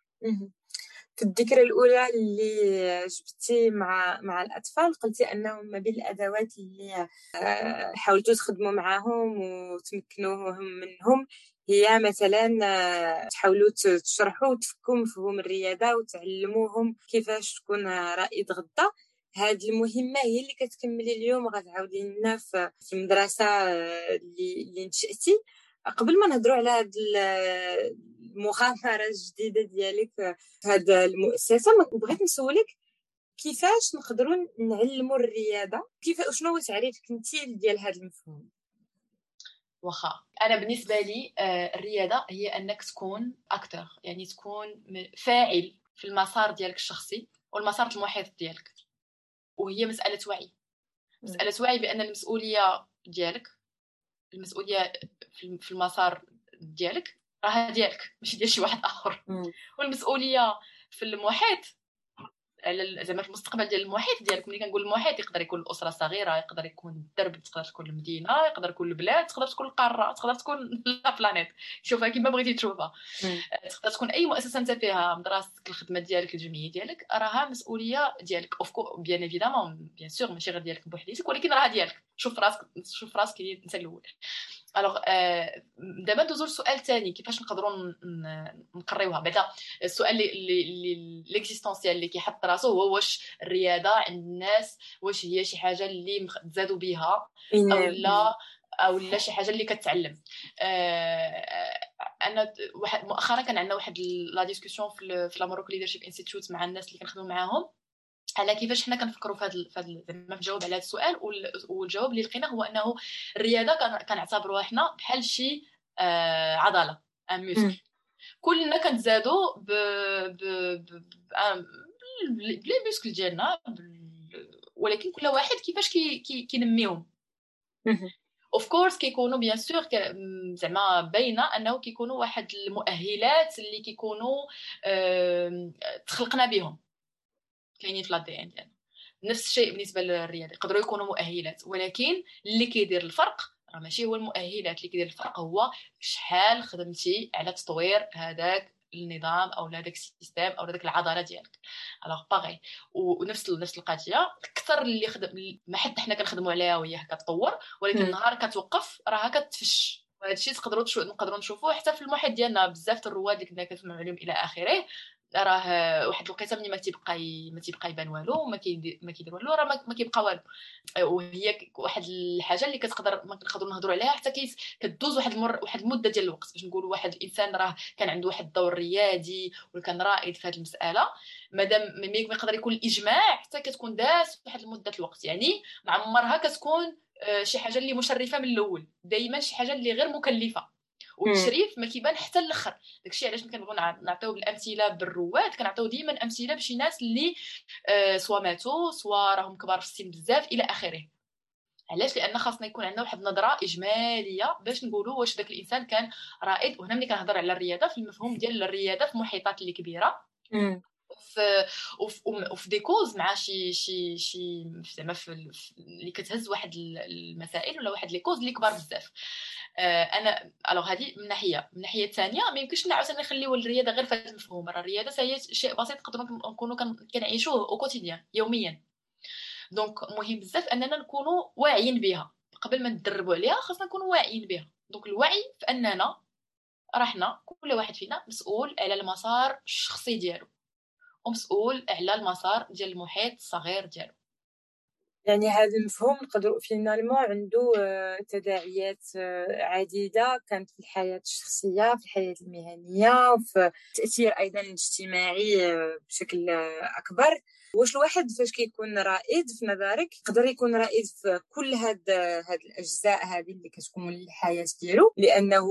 في الذكرى الأولى اللي جبتي مع مع الأطفال قلتي أنهم ما بين الأدوات اللي آه، حاولتوا تخدموا معاهم وتمكنوهم منهم هي مثلا آه، تحاولوا تشرحوا وتفكوا مفهوم الرياضة وتعلموهم كيفاش تكون رائد غدا. هذه المهمة هي اللي كتكملي اليوم غتعاودي لنا في المدرسة آه، اللي اللي نشاتي قبل ما نهضروا على هذه المغامرة الجديدة ديالك في هذه المؤسسة بغيت نسولك كيفاش نقدروا نعلموا الرياضة؟ كيف شنو هو تعريفك انت ديال هذا المفهوم؟
واخا أنا بالنسبة لي آه، الرياضة هي أنك تكون أكتر يعني تكون فاعل في المسار ديالك الشخصي والمسار المحيط ديالك. وهي مسألة وعي. مسألة وعي بأن المسؤولية ديالك المسؤولية في المسار ديالك راها ديالك ماشي ديال شي واحد آخر. والمسؤولية في المحيط على زعما في المستقبل ديال المحيط ديالك ملي كنقول المحيط يقدر يكون الاسره صغيرة يقدر يكون الدرب تقدر تكون المدينة يقدر يكون البلاد تقدر تكون القاره تقدر تكون la planète شوفها كيما بغيتي تشوفها. تقدر تكون أي مؤسسة أنت فيها مدرستك الخدمة ديالك الجمعية ديالك راها مسؤولية ديالك. ou bien évidemment bien sûr ماشي غير ديالك بوحديتك ولكن راها ديالك. شوف راسك شوف راسك أنت الأول. alors دابا ندوزو للسؤال الثاني كيفاش نقدروا نقريوها بعدا السؤال اللي l'existentiel اللي كيحط راسو هو واش الريادة عند الناس واش هي شي حاجة اللي تزادوا بها أو لا أو لا شي حاجة اللي كتعلم أنا واحد مؤخرا كان عندنا واحد la discussion في la Maroc Leadership Institute مع الناس اللي كنخدموا معاهم على كيفاش حنا كنفكروا في هذا زعما في الجواب على هذا السؤال والجواب اللي لقيناه هو إنه الريادة كنعتبروها حنا بحال شي آه عضلة un muscle كلنا كنتزادوا ب ب ب les muscles ديالنا ولكن كل واحد كيفاش كي كينميهم. of course كيكونوا bien sûr زعما باينة أنه كيكونوا واحد المؤهلات اللي كيكونوا تخلقنا بهم كاينين في l'ADN ديالنا. نفس الشيء بالنسبة للريادة يقدروا يكونوا مؤهلات ولكن اللي كيدير الفرق راه ماشي هو المؤهلات اللي كيدير الفرق هو شحال خدمتي على تطوير هذاك النظام أو هذاك ال système أو هذاك العضلة ديالك. alors باغي ونفس نفس القضية أكثر اللي خدم ما حتى حنا كنخدموا عليها وهي كتطور ولكن نهار كتوقف راها كتفش وهذا الشيء تقدروا نقدروا نشوفوه حتى في المحيط ديالنا بزاف الرواد اللي كنا كنسمعوا عليهم إلى آخره راه واحد الوقيته ملي ما تيبقى ما تيبقى يبان والو ما ما كيدير والو راه ما كيبقى والو. وهي واحد الحاجة اللي كتقدر ما نقدروا نهضروا عليها حتى كدوز واحد المر واحد المده ديال الوقت. باش نقولوا واحد الإنسان راه كان عنده واحد الدور ريادي وكان رائد في هذه المسألة مادام ما يقدر يكون الإجماع حتى كتكون داز واحد المدة الوقت. يعني مع عمرها كتكون آه، شي حاجة اللي مشرفة من الأول. دائما شي حاجة اللي غير مكلفة. والتشريف ما كيبان حتى الآخر. داكشي علاش كنبغيو نعطيو بالامثله بالرواد. كنعطيو ديما امثله بشي ناس اللي آه سوا ماتوا سوا راهم كبار في السن بزاف إلى آخره. علاش؟ لأن خاصنا يكون عندنا واحد النظرة إجمالية باش نقولوا واش داك الإنسان كان رائد. وهنا ملي كنهضر على الريادة في المفهوم ديال الريادة في محيطات اللي كبيرة. في وفي des causes مع شي شي شي زعما في اللي كتهز واحد المسائل ولا واحد les causes اللي كبار بزاف. أنا alors هذه من ناحية من الناحيه الثانية ما يمكنش عاوتاني نخليو الريادة غير هذا المفهوم راه الريادة هي شيء بسيط نقدروا نكونوا كنعيشوه au quotidien يوميا. donc مهم بزاف أننا نكونوا واعيين بها. قبل ما ندربوا عليها خاصنا نكونوا واعيين بها. donc الوعي في أننا رحنا كل واحد فينا مسؤول على المسار الشخصي ديالو ومسؤول على المسار ديال المحيط الصغير ديالو.
يعني هذا المفهوم نقدروا فينالمون عنده آه، تداعيات آه، عديدة كانت في الحياة الشخصية في الحياة المهنية وفي التأثير أيضا الاجتماعي آه، بشكل أكبر. واش الواحد فاش كيكون رائد في نظرك يقدر يكون رائد في كل هاد هاد الأجزاء هذه اللي كتكون الحياة ديالو لأنه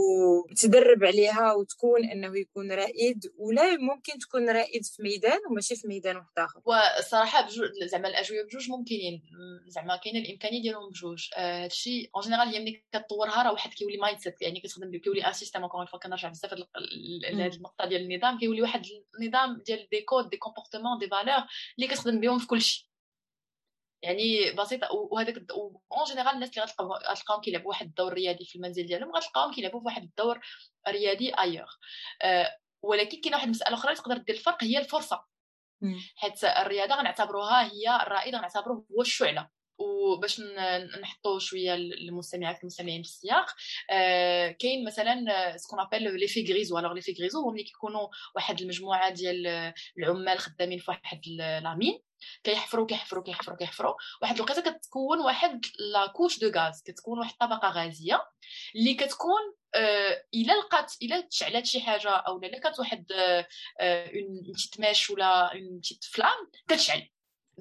تدرب عليها وتكون أنه يكون رائد ولا ممكن تكون رائد في ميدان وماشي في ميدان واحد آخر.
وصراحة بجوج زعما الأجوبة بجوج ممكنين. زعما كاينة الإمكانية ديالهم بجوج. آه، هادشي en général هي ملي كطورها راه واحد كيولي mindset يعني كتخدم كيولي un système encore une fois كنرجع بزاف لهاد النقطة ديال النظام. كيولي واحد النظام ديال des codes des comportements des valeurs اللي كتخدم بهم في كل شيء. يعني بسيطة وهذاك en général الناس اللي غتلقاهم كيلعبوا واحد الدور ريادي في المنزل ديالهم غتلقاهم كيلعبوا واحد الدور ريادي ailleurs أه ولكن كاينة واحد المسألة أخرى اللي تقدر دير الفرق هي الفرصة. حيت الريادة غنعتبروها هي الرائد غنعتبروه هو الشعلة. وباش نحطوا شوية المستمعات المستمعين في السياق. آه كاين مثلا ce qu'on appelle les feux grisou alors les feux grisou هما ملي كيكونوا واحد المجموعة ديال العمال خدامين في واحد la mine كيحفروا كيحفروا كيحفروا كيحفروا. واحد الوقيتة كتكون واحد la couche de gaz كتكون واحد الطبقه غازية اللي كتكون آه إلا لقات إلا تشعلات شي حاجة أو إلا كانت واحد une آه ماش ولا une petite flamme كتشعل.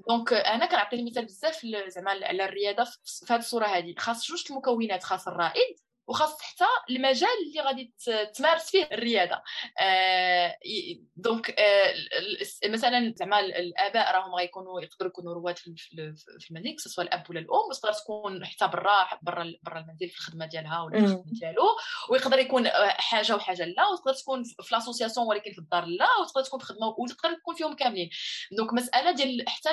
donc أنا كنعطي مثال بزاف زعما على الريادة في هذه الصورة هذه. خاص جوج المكونات خاص الرائد وخاص حتى المجال اللي غادي تمارس فيه الريادة. آه donc آه مثلا زعما الآباء راهم غيكونوا يقدروا يكونوا رواد في, في المنزل سواء الأب ولا الأم وتقدر تكون حتى برا برا برا المنزل في الخدمة ديالها ولا في الخدمه ديالو. ويقدر يكون حاجة وحاجة لا وتقدر تكون في l'association ولكن في الدار لا وتقدر تكون في خدمة وتقدر تكون فيهم كاملين. donc مسألة ديال حتى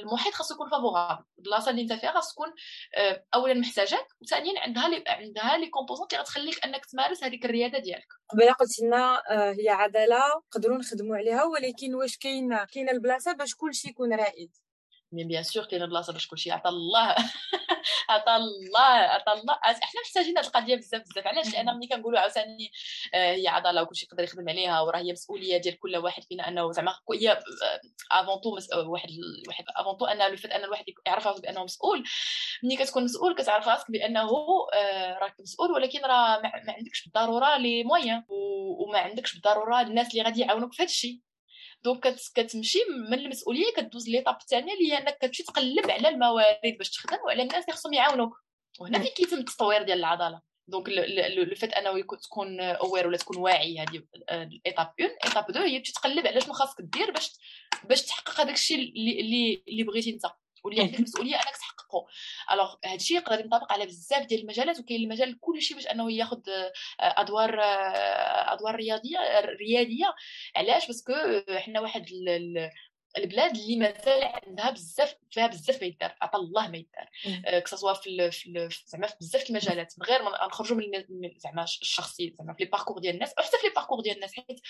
المحيط خاصو يكون favorable البلاصه اللي انت فيها خاص تكون آه، اولا محتاجاك وثانيا عندها عندها les composantes اللي غتخليك انك تمارس هذيك الريادة ديالك.
قبل قلت لنا آه، هي عضله نقدروا نخدموا عليها ولكن واش كاين كاين البلاصة باش كل شيء يكون رائد.
mais bien sûr كاين بلاصه باش كلشي عطا الله. عطا الله عطا الله. إحنا محتاجين هذه القضية بزاف بزاف. علاش؟ لأن ملي كنقولوا عاوتاني آه، هي عضلة وكلشي يقدر يخدم عليها وراه هي مسؤولية ديال كل واحد فينا أنه زعما هي avant tout واحد واحد avant tout أن le fait أن الواحد يعرف راسو بأنه مسؤول. ملي كتكون مسؤول كتعرف راسك بأنه آه، راك مسؤول ولكن راه ما عندكش بالضرورة les moyens وما عندكش بالضرورة الناس اللي غادي يعاونوك في هذا الشيء. donc كتمشي من المسؤولية كدوز l'étape الثانية اللي هي انك كتمشي تقلب على الموارد باش تخدم وعلى الناس اللي خصهم يعاونوك. وهنا فين كيتم التطوير ديال العضلة. donc le fait أنه تكون aware ولا تكون واعي هذه étape 1 étape 2 هي تقلب على شنو خاصك دير باش باش تحقق هذاك الشيء اللي اللي بغيتي انت. واللي عندك المسؤوليه انك تحققه alors هذا الشيء يقدر ينطبق على بزاف ديال المجالات وكاين المجال كل شيء باش أنه ياخذ آه، أدوار آه، أدوار رياضية رياديه علاش؟ parce que حنا واحد البلاد اللي مازال عندها بزاف فيها بزاف ما يدار عطا الله ما يدار. آه، que ce soit في زعما في بزاف المجالات من غير ما نخرجوا من زعما الشخصي زعما في les parcours ديال الناس وحتى في les parcours ديال الناس حيت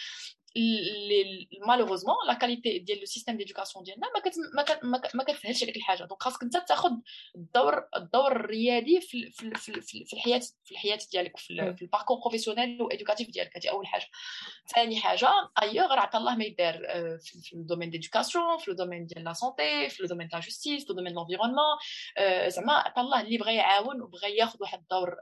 malheureusement la qualité ديال le système d'éducation ديالنا ما كت ما ما كتسهلش عليك الحاجة. donc خاصك انت تاخذ الدور الدور الريادي في في في, في, في الحياة في الحياة ديالك في, في ال parcours professionnel و éducatif ديالك. هذه أول حاجة. ثاني حاجة ايوغ عطا الله ما يدار في, في ال domaine d'éducation في ال domaine ديال la santé في ال domaine ديال la justice في ال domaine l'environnement زعما عطا الله اللي بغى يعاون وبغى ياخذ واحد الدور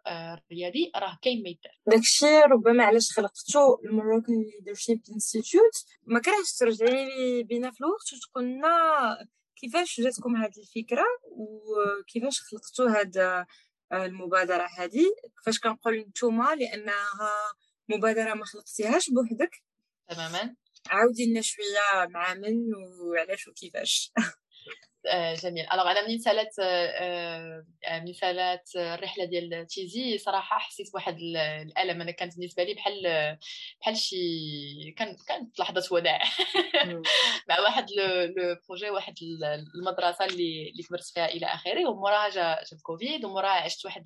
ريادي راه كاين ما يدار
داكشي ربما علاش خلقتو ال Moroccan Leadership Institute ما كرهتش ترجعي لي بينا في الوقت وتقول لنا كيفاش جاتكم هذه الفكرة وكيفاش خلقتوا هذا المبادره هذه كيفاش كنقول نتوما لانها مبادره ما خلقتيهاش بوحدك
تماما
عاودي لنا شوية مع من وعلاش وكيفاش
آه، جميل. alors أنا منين سالات آه، آه، من سالات الرحلة ديال تيزي. صراحة حسيت بواحد الألم. أنا كانت بالنسبة لي بحال بحال شي كان كانت لحظة وداع. مع واحد le projet واحد المدرسة اللي اللي كبرت فيها إلى آخره. وموراها جا جا الكوفيد وموراها عشت واحد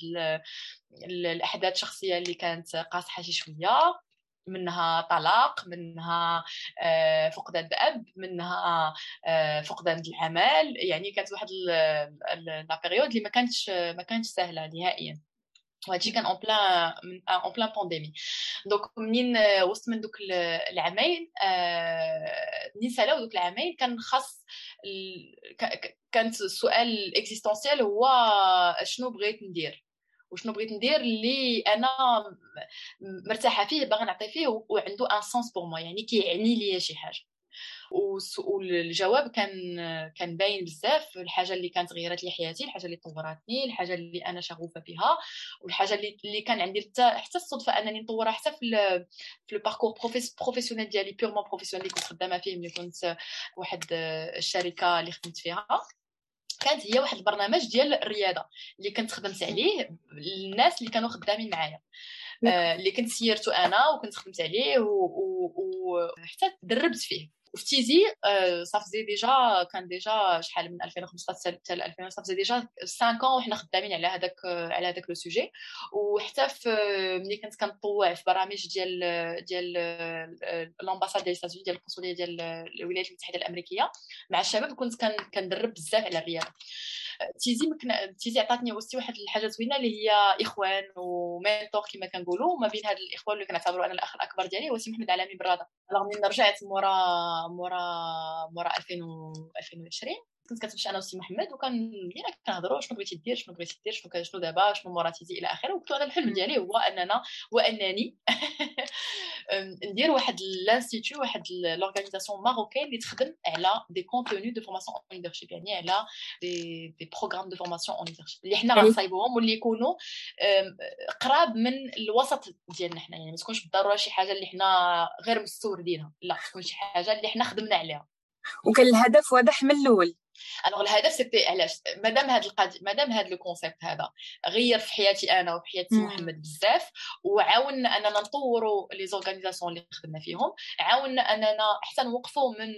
الأحداث الشخصيه اللي كانت قاصحة شي شوية. منها طلاق منها آه، فقدان الاب منها آه، فقدان العمل. يعني كانت واحد la période اللي ما كانتش ما كانتش سهلة نهائيا. وهادشي كان en plein en plein pandémie donc منين وسط من دوك العامين منين سالاو دوك العامين كان خاص كانت السؤال ال existentiel هو شنو بغيت ندير. وشنو بغيت ندير اللي أنا مرتاحه فيه باغا نعطي فيه وعنده un sens pour moi يعني كيعني ليا شي حاجة والجواب كان كان باين بزاف الحاجة اللي كانت غيرت لي حياتي الحاجة اللي طورتني الحاجة اللي أنا شغوفه بها والحاجة اللي اللي كان عندي حتى الصدفه انني نطورها حتى في في ال parcours professionnel ديالي purement professionnel اللي كنت خدامه فيه ملي كنت واحد الشركة اللي خدمت فيها كانت هي واحد البرنامج ديال الريادة اللي كنت خدمت عليه الناس اللي كانوا خدامين معايا. آه اللي كنت سيرته أنا وكنت خدمت عليه وحتى تدربت فيه. وفي تيزي صافي déjà كان déjà شحال من 2015 حتى 2000 صافي ديجا 5 ans وحنا خدامين على هذاك على هذاك le sujet وحتى ملي كنت كنطوع في برامج ديال ديال l'ambassade ديال ستاتوني ديال القنصلية ديال الولايات المتحدة الأمريكية مع الشباب كنت كندرب بزاف على الريادة. تيزي مكنا تيزي عطاتني aussi واحد الحاجة زوينة اللي هي إخوان و mentor كما كنقولوا ما بين هاد الإخوان اللي كنعتبروا أنا الأخ الأكبر ديالي هو سي محمد علامي برادة. رغم اني رجعت مورا مورا مورا 2000 2020 كنت كتمشي أنا وسي محمد وكان بدينا كنهضروا شنو بغيتي دير شنو بغيتي دير شنو شنو دابا شنو مورا تيزي إلى آخره. وقلت هذا الحلم ديالي هو أننا وانني ندير واحد l'institut واحد l'organisation marocaine اللي تخدم على des contenus de formation en leadership يعني على des des programmes de formation en leadership اللي حنا غنصايبوهم واللي يكونوا قراب من الوسط ديالنا حنا يعني ما تكونش بالضرورة شي حاجة اللي حنا غير مستوردينها. لا تكون شي حاجة اللي حنا خدمنا عليها.
وكان الهدف واضح من الأول.
alors الهدف c'était علاش؟ مادام هاد القضية مادام هاد le concept هذا غير في حياتي أنا وفي حياه محمد بزاف وعاوننا أننا نطوروا les organisations اللي خدمنا فيهم عاوننا أننا حتى نوقفوا من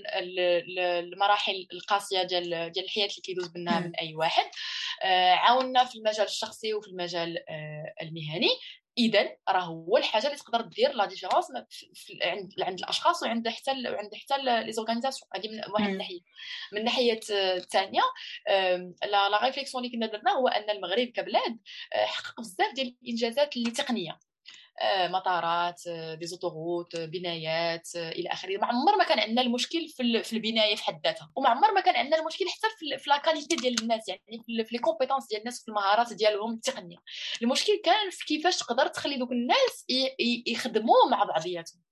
المراحل القاسية ديال ديال الحياة اللي كيدوز بنا من أي واحد. آه، عاوننا في المجال الشخصي وفي المجال آه، المهني. اذا راه هو الحاجة اللي تقدر دير la différence عند عند الأشخاص وعند حتى وعند حتى les organisations هذه من واحد الناحيه من الناحيه الثانية la la réflexion اللي كنا درنا هو أن المغرب كبلاد آه، حقق بزاف ديال الإنجازات اللي تقنية. آه، مطارات آه، des autoroutes آه، بنايات إلى آخره. ما عمر ما كان عندنا المشكل في البناية في حد ذاتها وما عمر ما كان عندنا المشكل حتى في la qualité ديال الناس يعني في les compétences ديال الناس في المهارات ديالهم التقنية. المشكل كان في كيفاش تقدر تخلي دوك الناس يخدموا مع بعضياتهم.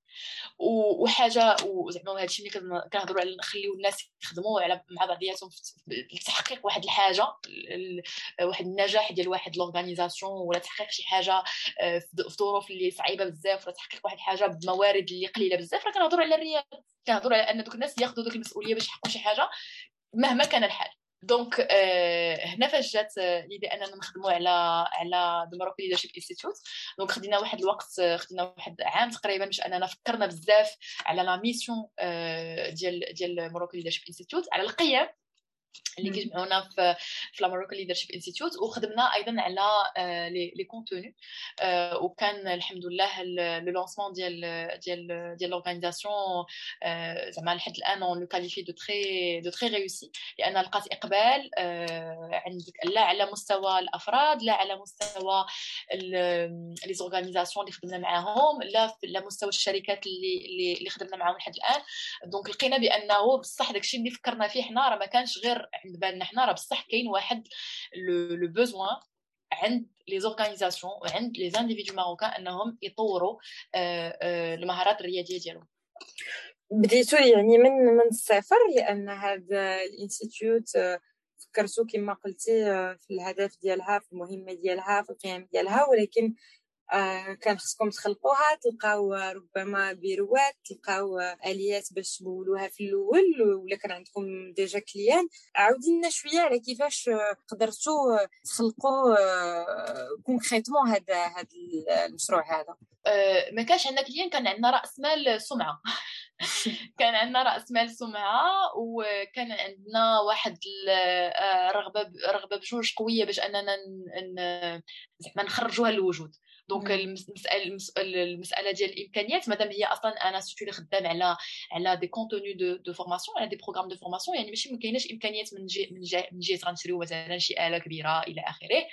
وحاجة وزعما هذا الشيء اللي كنهضروا على نخليو الناس يخدموا على مع بعضياتهم لتحقيق واحد الحاجة واحد النجاح ديال واحد l'organisation ولا تحقيق شي حاجة آه، في ظروف اللي صعيبة بزاف ولا تحقيق واحد الحاجة بموارد اللي قليلة بزاف راه كنهضروا على الرياده كنهضروا على أن دوك الناس ياخذوا دوك المسؤولية باش يحققوا شي حاجة مهما كان الحال. donc euh, هنا فاش جات l'idée أننا نخدموا على على the Moroccan Leadership Institute donc خدينا واحد الوقت خدينا واحد عام تقريبا باش أننا فكرنا بزاف على la mission ديال ديال Moroccan Leadership Institute على القيم اللي كيجمعونا في في la Moroccan Leadership Institute وخدمنا أيضا على les les contenus وكان الحمد لله le lancement ديال ديال ديال l'organisation زعما لحد الآن on le qualifie de très de très réussi لأن لقات إقبال عندك لا على مستوى الأفراد لا على مستوى les organisations اللي خدمنا معاهم لا على مستوى الشركات اللي اللي خدمنا معاهم لحد الآن. donc لقينا بأنه بصح داكشي اللي فكرنا فيه حنا راه ما كانش غير عند بالنا. حنا راه بصح كاين واحد le besoin عند les organisations وعند les individus marocains انهم يطوروا آه، آه، المهارات الريادية ديالهم.
بديتو يعني من من الصفر لأن هذا ال institute آه، فكرتو كما قلتي في الهدف ديالها في المهمة ديالها في القيم ديالها ولكن آه كان خصكم تخلقوها تلقاو ربما بيروات تلقاو آليات باش تمولوها في الأول ولا كان عندكم déjà clients؟ عاودي لنا شوية على كيفاش قدرتوا تخلقوا concrètement هذا هذا المشروع هذا.
آه ما كانش عندنا clients كان عندنا رأس مال سمعة. كان عندنا رأس مال سمعة وكان عندنا واحد الرغبه رغبة بجوج قوية باش أننا زعما نخرجوها للوجود. donc المساله المساله ديال الامكانيات مادام هي أصلا أنا surtout خدام على على des contenus de de formation على des programmes de formation يعني ماشي ما كايناش امكانيات من جهه من جهه من جهه غنشريو مثلا شي اله كبيره إلى اخره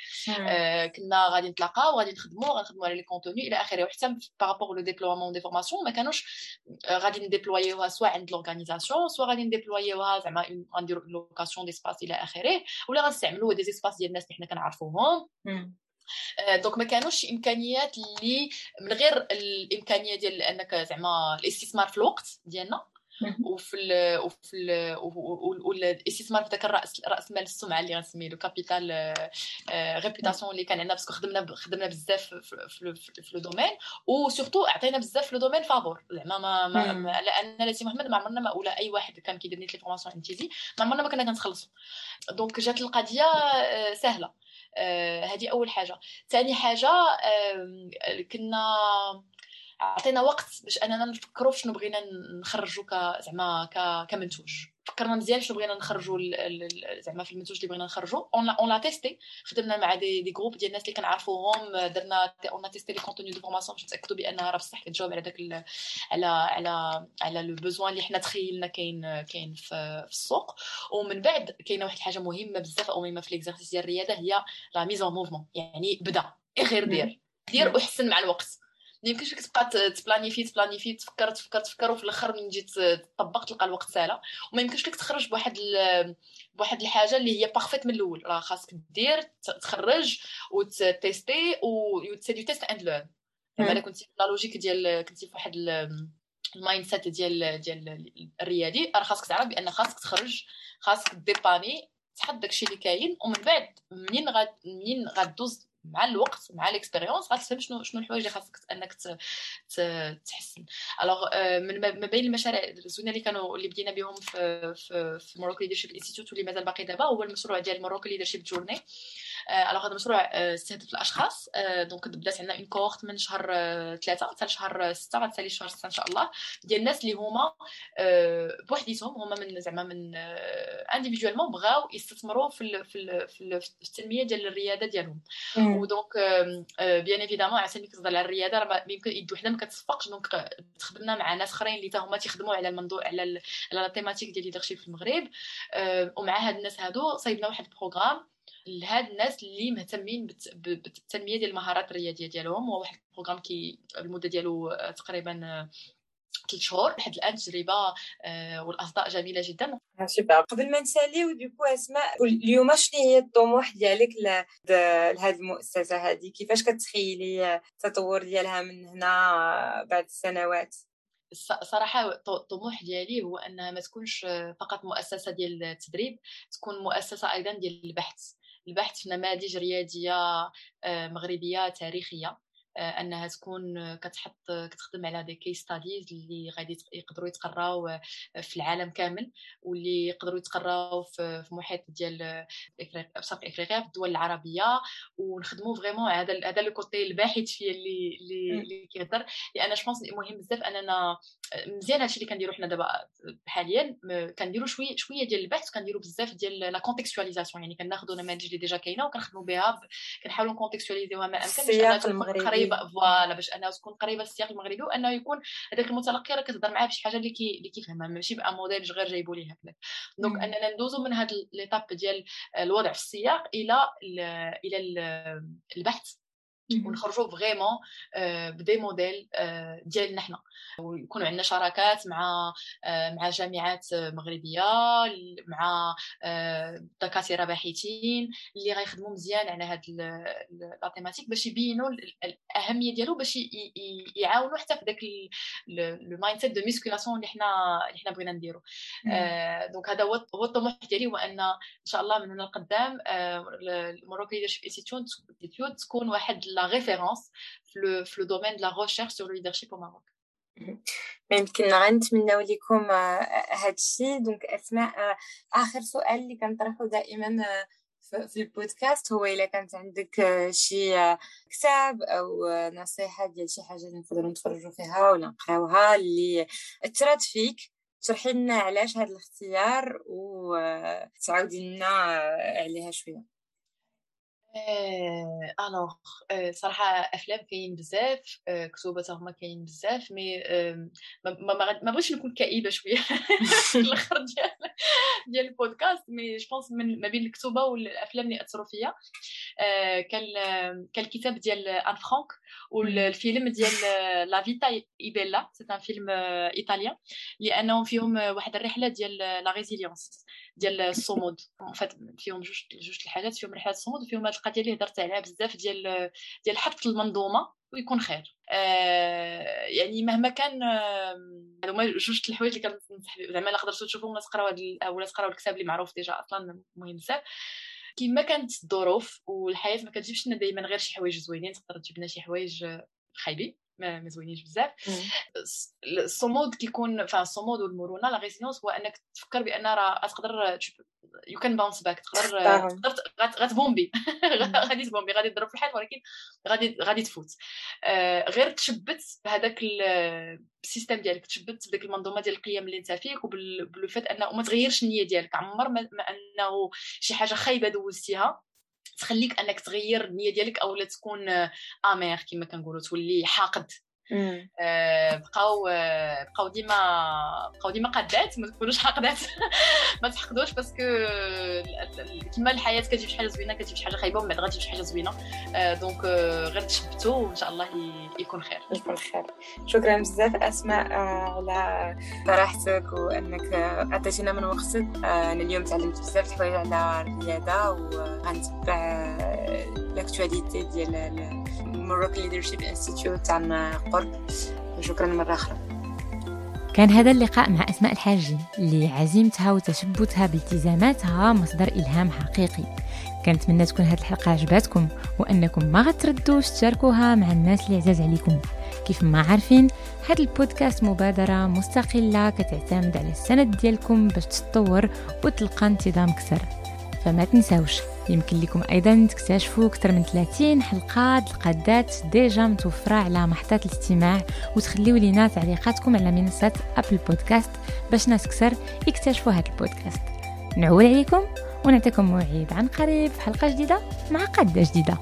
آه كنا غادي نتلاقاو غادي نخدموا غنخدموا على les contenus إلى اخره وحتى par rapport le déploiement des formations ما كانوش غادي نديبلويوها سواء عند l'organisation سواء غادي نديبلويوها زعما غنديروا location d'espace إلى اخره ولا غنستعملوا des espaces ديال الناس اللي حنا كنعرفوهم donc ما كانوش إمكانيات اللي من غير الإمكانية ديال أنك زعما الاستثمار في الوقت ديالنا. وفي ال وفي ال والاستثمار في ذاك الرأس رأس مال السمعة اللي غنسميه le capital réputation اللي كان عندنا parce que خدمنا خدمنا بزاف في le domaine و surtout عطينا بزاف في le domaine فابور زعما ما, ما على أن سي محمد ما عمرنا ما ولا أي واحد كان كيدير les formations انتيزي ما عمرنا ما كنا كنتخلصوا donc جات القضية سهلة. هذه أول حاجة. ثاني حاجة كنا عطينا وقت باش أننا نفكروا شنو بغينا نخرجوا ك زعما كمنتوج. فكرنا مزيان شنو بغينا نخرجوا زعما في المنتوج اللي بغينا نخرجوا. on l'a testé خدمنا مع des des groupes ديال الناس اللي كنعرفوهم درنا on a testé les contenus de formation باش نتأكدوا بانها راه بصح كتجاوب على داك على على على le besoin اللي حنا تخيلنا كاين كاين في, في السوق. ومن بعد كاينة واحد الحاجة مهمة بزاف أو مهمة في l'exercice ديال الرياده هي la mise en mouvement يعني بدا. غير دير. دير وحسن مع الوقت. ما يمكنش تبقى تبلانيفي تبلانيفي تفكر تفكر تفكر وفي الأخر من جيت تطبق تلقى الوقت سالا. وما يمكنش لك تخرج بواحد بواحد الحاجة اللي هي parfaite من الأول. راه خاصك دير تخرج وتيستي و c'est du test and learn زعما كنتي في logique ديال كنتي في واحد ال mindset ديال ديال الريادي راه خاصك تعرف بأن خاصك تخرج خاصك ديباني تحط داكشي اللي كاين ومن بعد منين غاد منين غدوز مع الوقت مع l'expérience غتفهم شنو شنو الحوايج اللي خاصك أنك تحسن. alors euh, من ما بين المشاريع الزوينة اللي كانوا اللي بدينا بهم في في, في Morocco Leadership Institute واللي مازال باقي دابا هو المشروع ديال Morocco Leadership Journey alors هذا المشروع استهدف الأشخاص. donc بدات عندنا une cohorte من شهر ثلاثة حتى لشهر ستة غتسالي شهر ستة إن شاء الله ديال الناس اللي هما بوحديتهم هما من زعما من individuellement بغاو يستثمروا في في التنمية ديال الريادة ديالهم. و donc bien évidemment ملي كتهضر على الريادة راه يمكن يد وحده ما كتصفقش. donc تخدمنا مع ناس أخرين اللي هما تيخدموا على الموضوع على على la thématique ديال leadership في المغرب. ومع هاد الناس هادو صايبنا واحد ال programme لهاد الناس اللي مهتمين بالتنمية ديال المهارات الريادية ديالهم. هو واحد ال programme كي المدة ديالو تقريبا ثلاث شهور. لحد الآن تجربة آه، والأصداء جميلة جدا.
سوبر قبل ما نساليو ديكو اسماء اليوم شنو هي الطموح ديالك لهاد المؤسسة هذه كيفاش كتخيلي التطور ديالها من هنا بعد السنوات؟
صراحة الطموح ديالي هو أنها ما تكونش فقط مؤسسة ديال التدريب تكون مؤسسة أيضا ديال البحث. البحث في نماذج رياديه آه، مغربية تاريخية. أنها تكون كتحط كتخدم على des case studies اللي غادي يقدروا يتقراو آه، في العالم كامل واللي يقدروا يتقراو في محيط ديال شرق إفريقيا في الدول العربية. ونخدموا vraiment هذا هذا le côté الباحث فيه اللي اللي, اللي كيهضر. لأن جو مهم بزاف أننا مزيان هادشي اللي كنديرو حنا دابا حاليا. كنديرو شوية شوية ديال البحث كنديرو بزاف ديال la contextualisation يعني كناخذوا نماذج اللي déjà كاينة وكنخدموا بها كنحاولوا نكونتكستواليزيوها ما أمكن
باش أنها
قريبه voilà باش انها تكون قريبة للسياق المغربي وأنه يكون هذاك المتلقي راه كتهضر معاه بشي حاجة اللي كي اللي كيفهمها ماشي بان موديل غير جايبوا ليه هكذا donc أننا ندوزو من هذا l'étape ديال الوضع في السياق إلى إلى البحث ونخرجوا vraiment ب des modèles ديالنا حنا. ويكونوا عندنا شراكات مع مع جامعات مغربية مع دكاترة باحثين اللي غيخدموا مزيان على هاد la thématique باش يبينوا الأهمية ديالو باش يعاونوا حتى في داك le mindset de ميسكولاسيون اللي حنا اللي حنا بغينا نديرو. donc هذا هو الطموح ديالي هو أن إن شاء الله من هنا لقدام ال Moroccan Leadership Institute تكون واحد la référence في في domaine de la recherche sur le leadership au Maroc.
يمكن غنتمناو لكم هذا الشيء donc أسماء آخر سؤال اللي كنطرحه دائما في البودكاست هو إلا كانت عندك شي كتاب أو نصيحة ديال شي حاجة اللي نقدروا نتفرجوا فيها ولا نقراوها اللي اثرت فيك تشرحي لنا علاش هذا الاختيار وتعاودي لنا عليها شوية.
alors صراحة أفلام كاين بزاف كتوبه هما كاينين بزاف mais ما ما بغيتش نكون كئيبة شوية في الأخر ديال ديال البودكاست mais je pense ما بين الكتوبه والأفلام اللي أثروا فيا كان كان الكتاب ديال ان فرانك والفيلم ديال La vita è bella c'est un film italien لأنهم فيهم واحد الرحلة ديال la résilience ديال الصمود. فات فيهم جوج جوج الحاجات فيهم رحله الصمود وفيهم هاد القضية اللي هضرت عليها بزاف ديال ديال حفظ المنظومة ويكون خير. آه يعني مهما كان هما آه جوج الحوايج اللي كنصح زعما إلا قدرتوا تشوفوا ولا تقراو ولا تقراو الكتاب اللي معروف déjà أصلا مهم بزاف. كيما كانت الظروف والحياة ما كتجيبش لنا دائما غير شي حوايج زوينين تقدر تجيب لنا شي حوايج خايبين. ما زوينينش بزاف. الصمود كيكون الصمود والمرونة la résilience هو إنك تفكر بأن راه تقدر you can bounce back تقدر تقدر غتبومبي. غادي تبومبي غادي تضرب في الحال ولكن غادي غادي تفوت. آه، غير تشبت بهذاك ال système ديالك تشبت بديك المنظومة ديال القيم اللي انت فيك و par le fait أنه ما تغيرش النية ديالك. عمر ما أنه شي حاجة خايبة دوزتيها. تخليك أنك تغير النية ديالك اولا تكون amer كما كنقولوا تولي حاقد. بقاو آه، بقاو ديما بقاو ديما قادات ما تكونوش حاقدات ما تحقدوش parce que كما الحياة كتجيب شي حاجة زوينة كتجيب شي حاجة خايبه ومن بعد غتجيب شي حاجة زوينة. donc آه، غير تشبتوا وإن شاء الله يكون خير.
يكون خير. شكرا بزاف أسماء على صراحتك وأنك عطيتينا من وقتك أنا اليوم تعلمت بزاف الحوايج على الرياضة وغنتبع لاكتواليتي ديال Moroccan Leadership Institute عن قرب شكرا مرة أخرى.
كان هذا اللقاء مع أسماء الحاجي. اللي عزيمتها وتشبتها بالتزاماتها مصدر إلهام حقيقي. كنتمنى تكون هذه الحلقة عجباتكم وأنكم ما غتردوش تشاركوها مع الناس اللي عزاز عليكم. كيف ما عارفين هذا البودكاست مبادرة مستقلة كتعتمد على السند ديالكم باش تتطور وتلقى انتظام كثر فما تنساوش. يمكن لكم أيضا تكتشفوا أكثر من 30 حلقة القادات déjà متوفرة على محطات الاستماع وتخليو لينا تعليقاتكم على منصة Apple Podcast باش ناس كثر يكتشفوا هذا البودكاست. نعول عليكم ونعطيكم موعد عن قريب في حلقة جديدة مع قادة جديدة.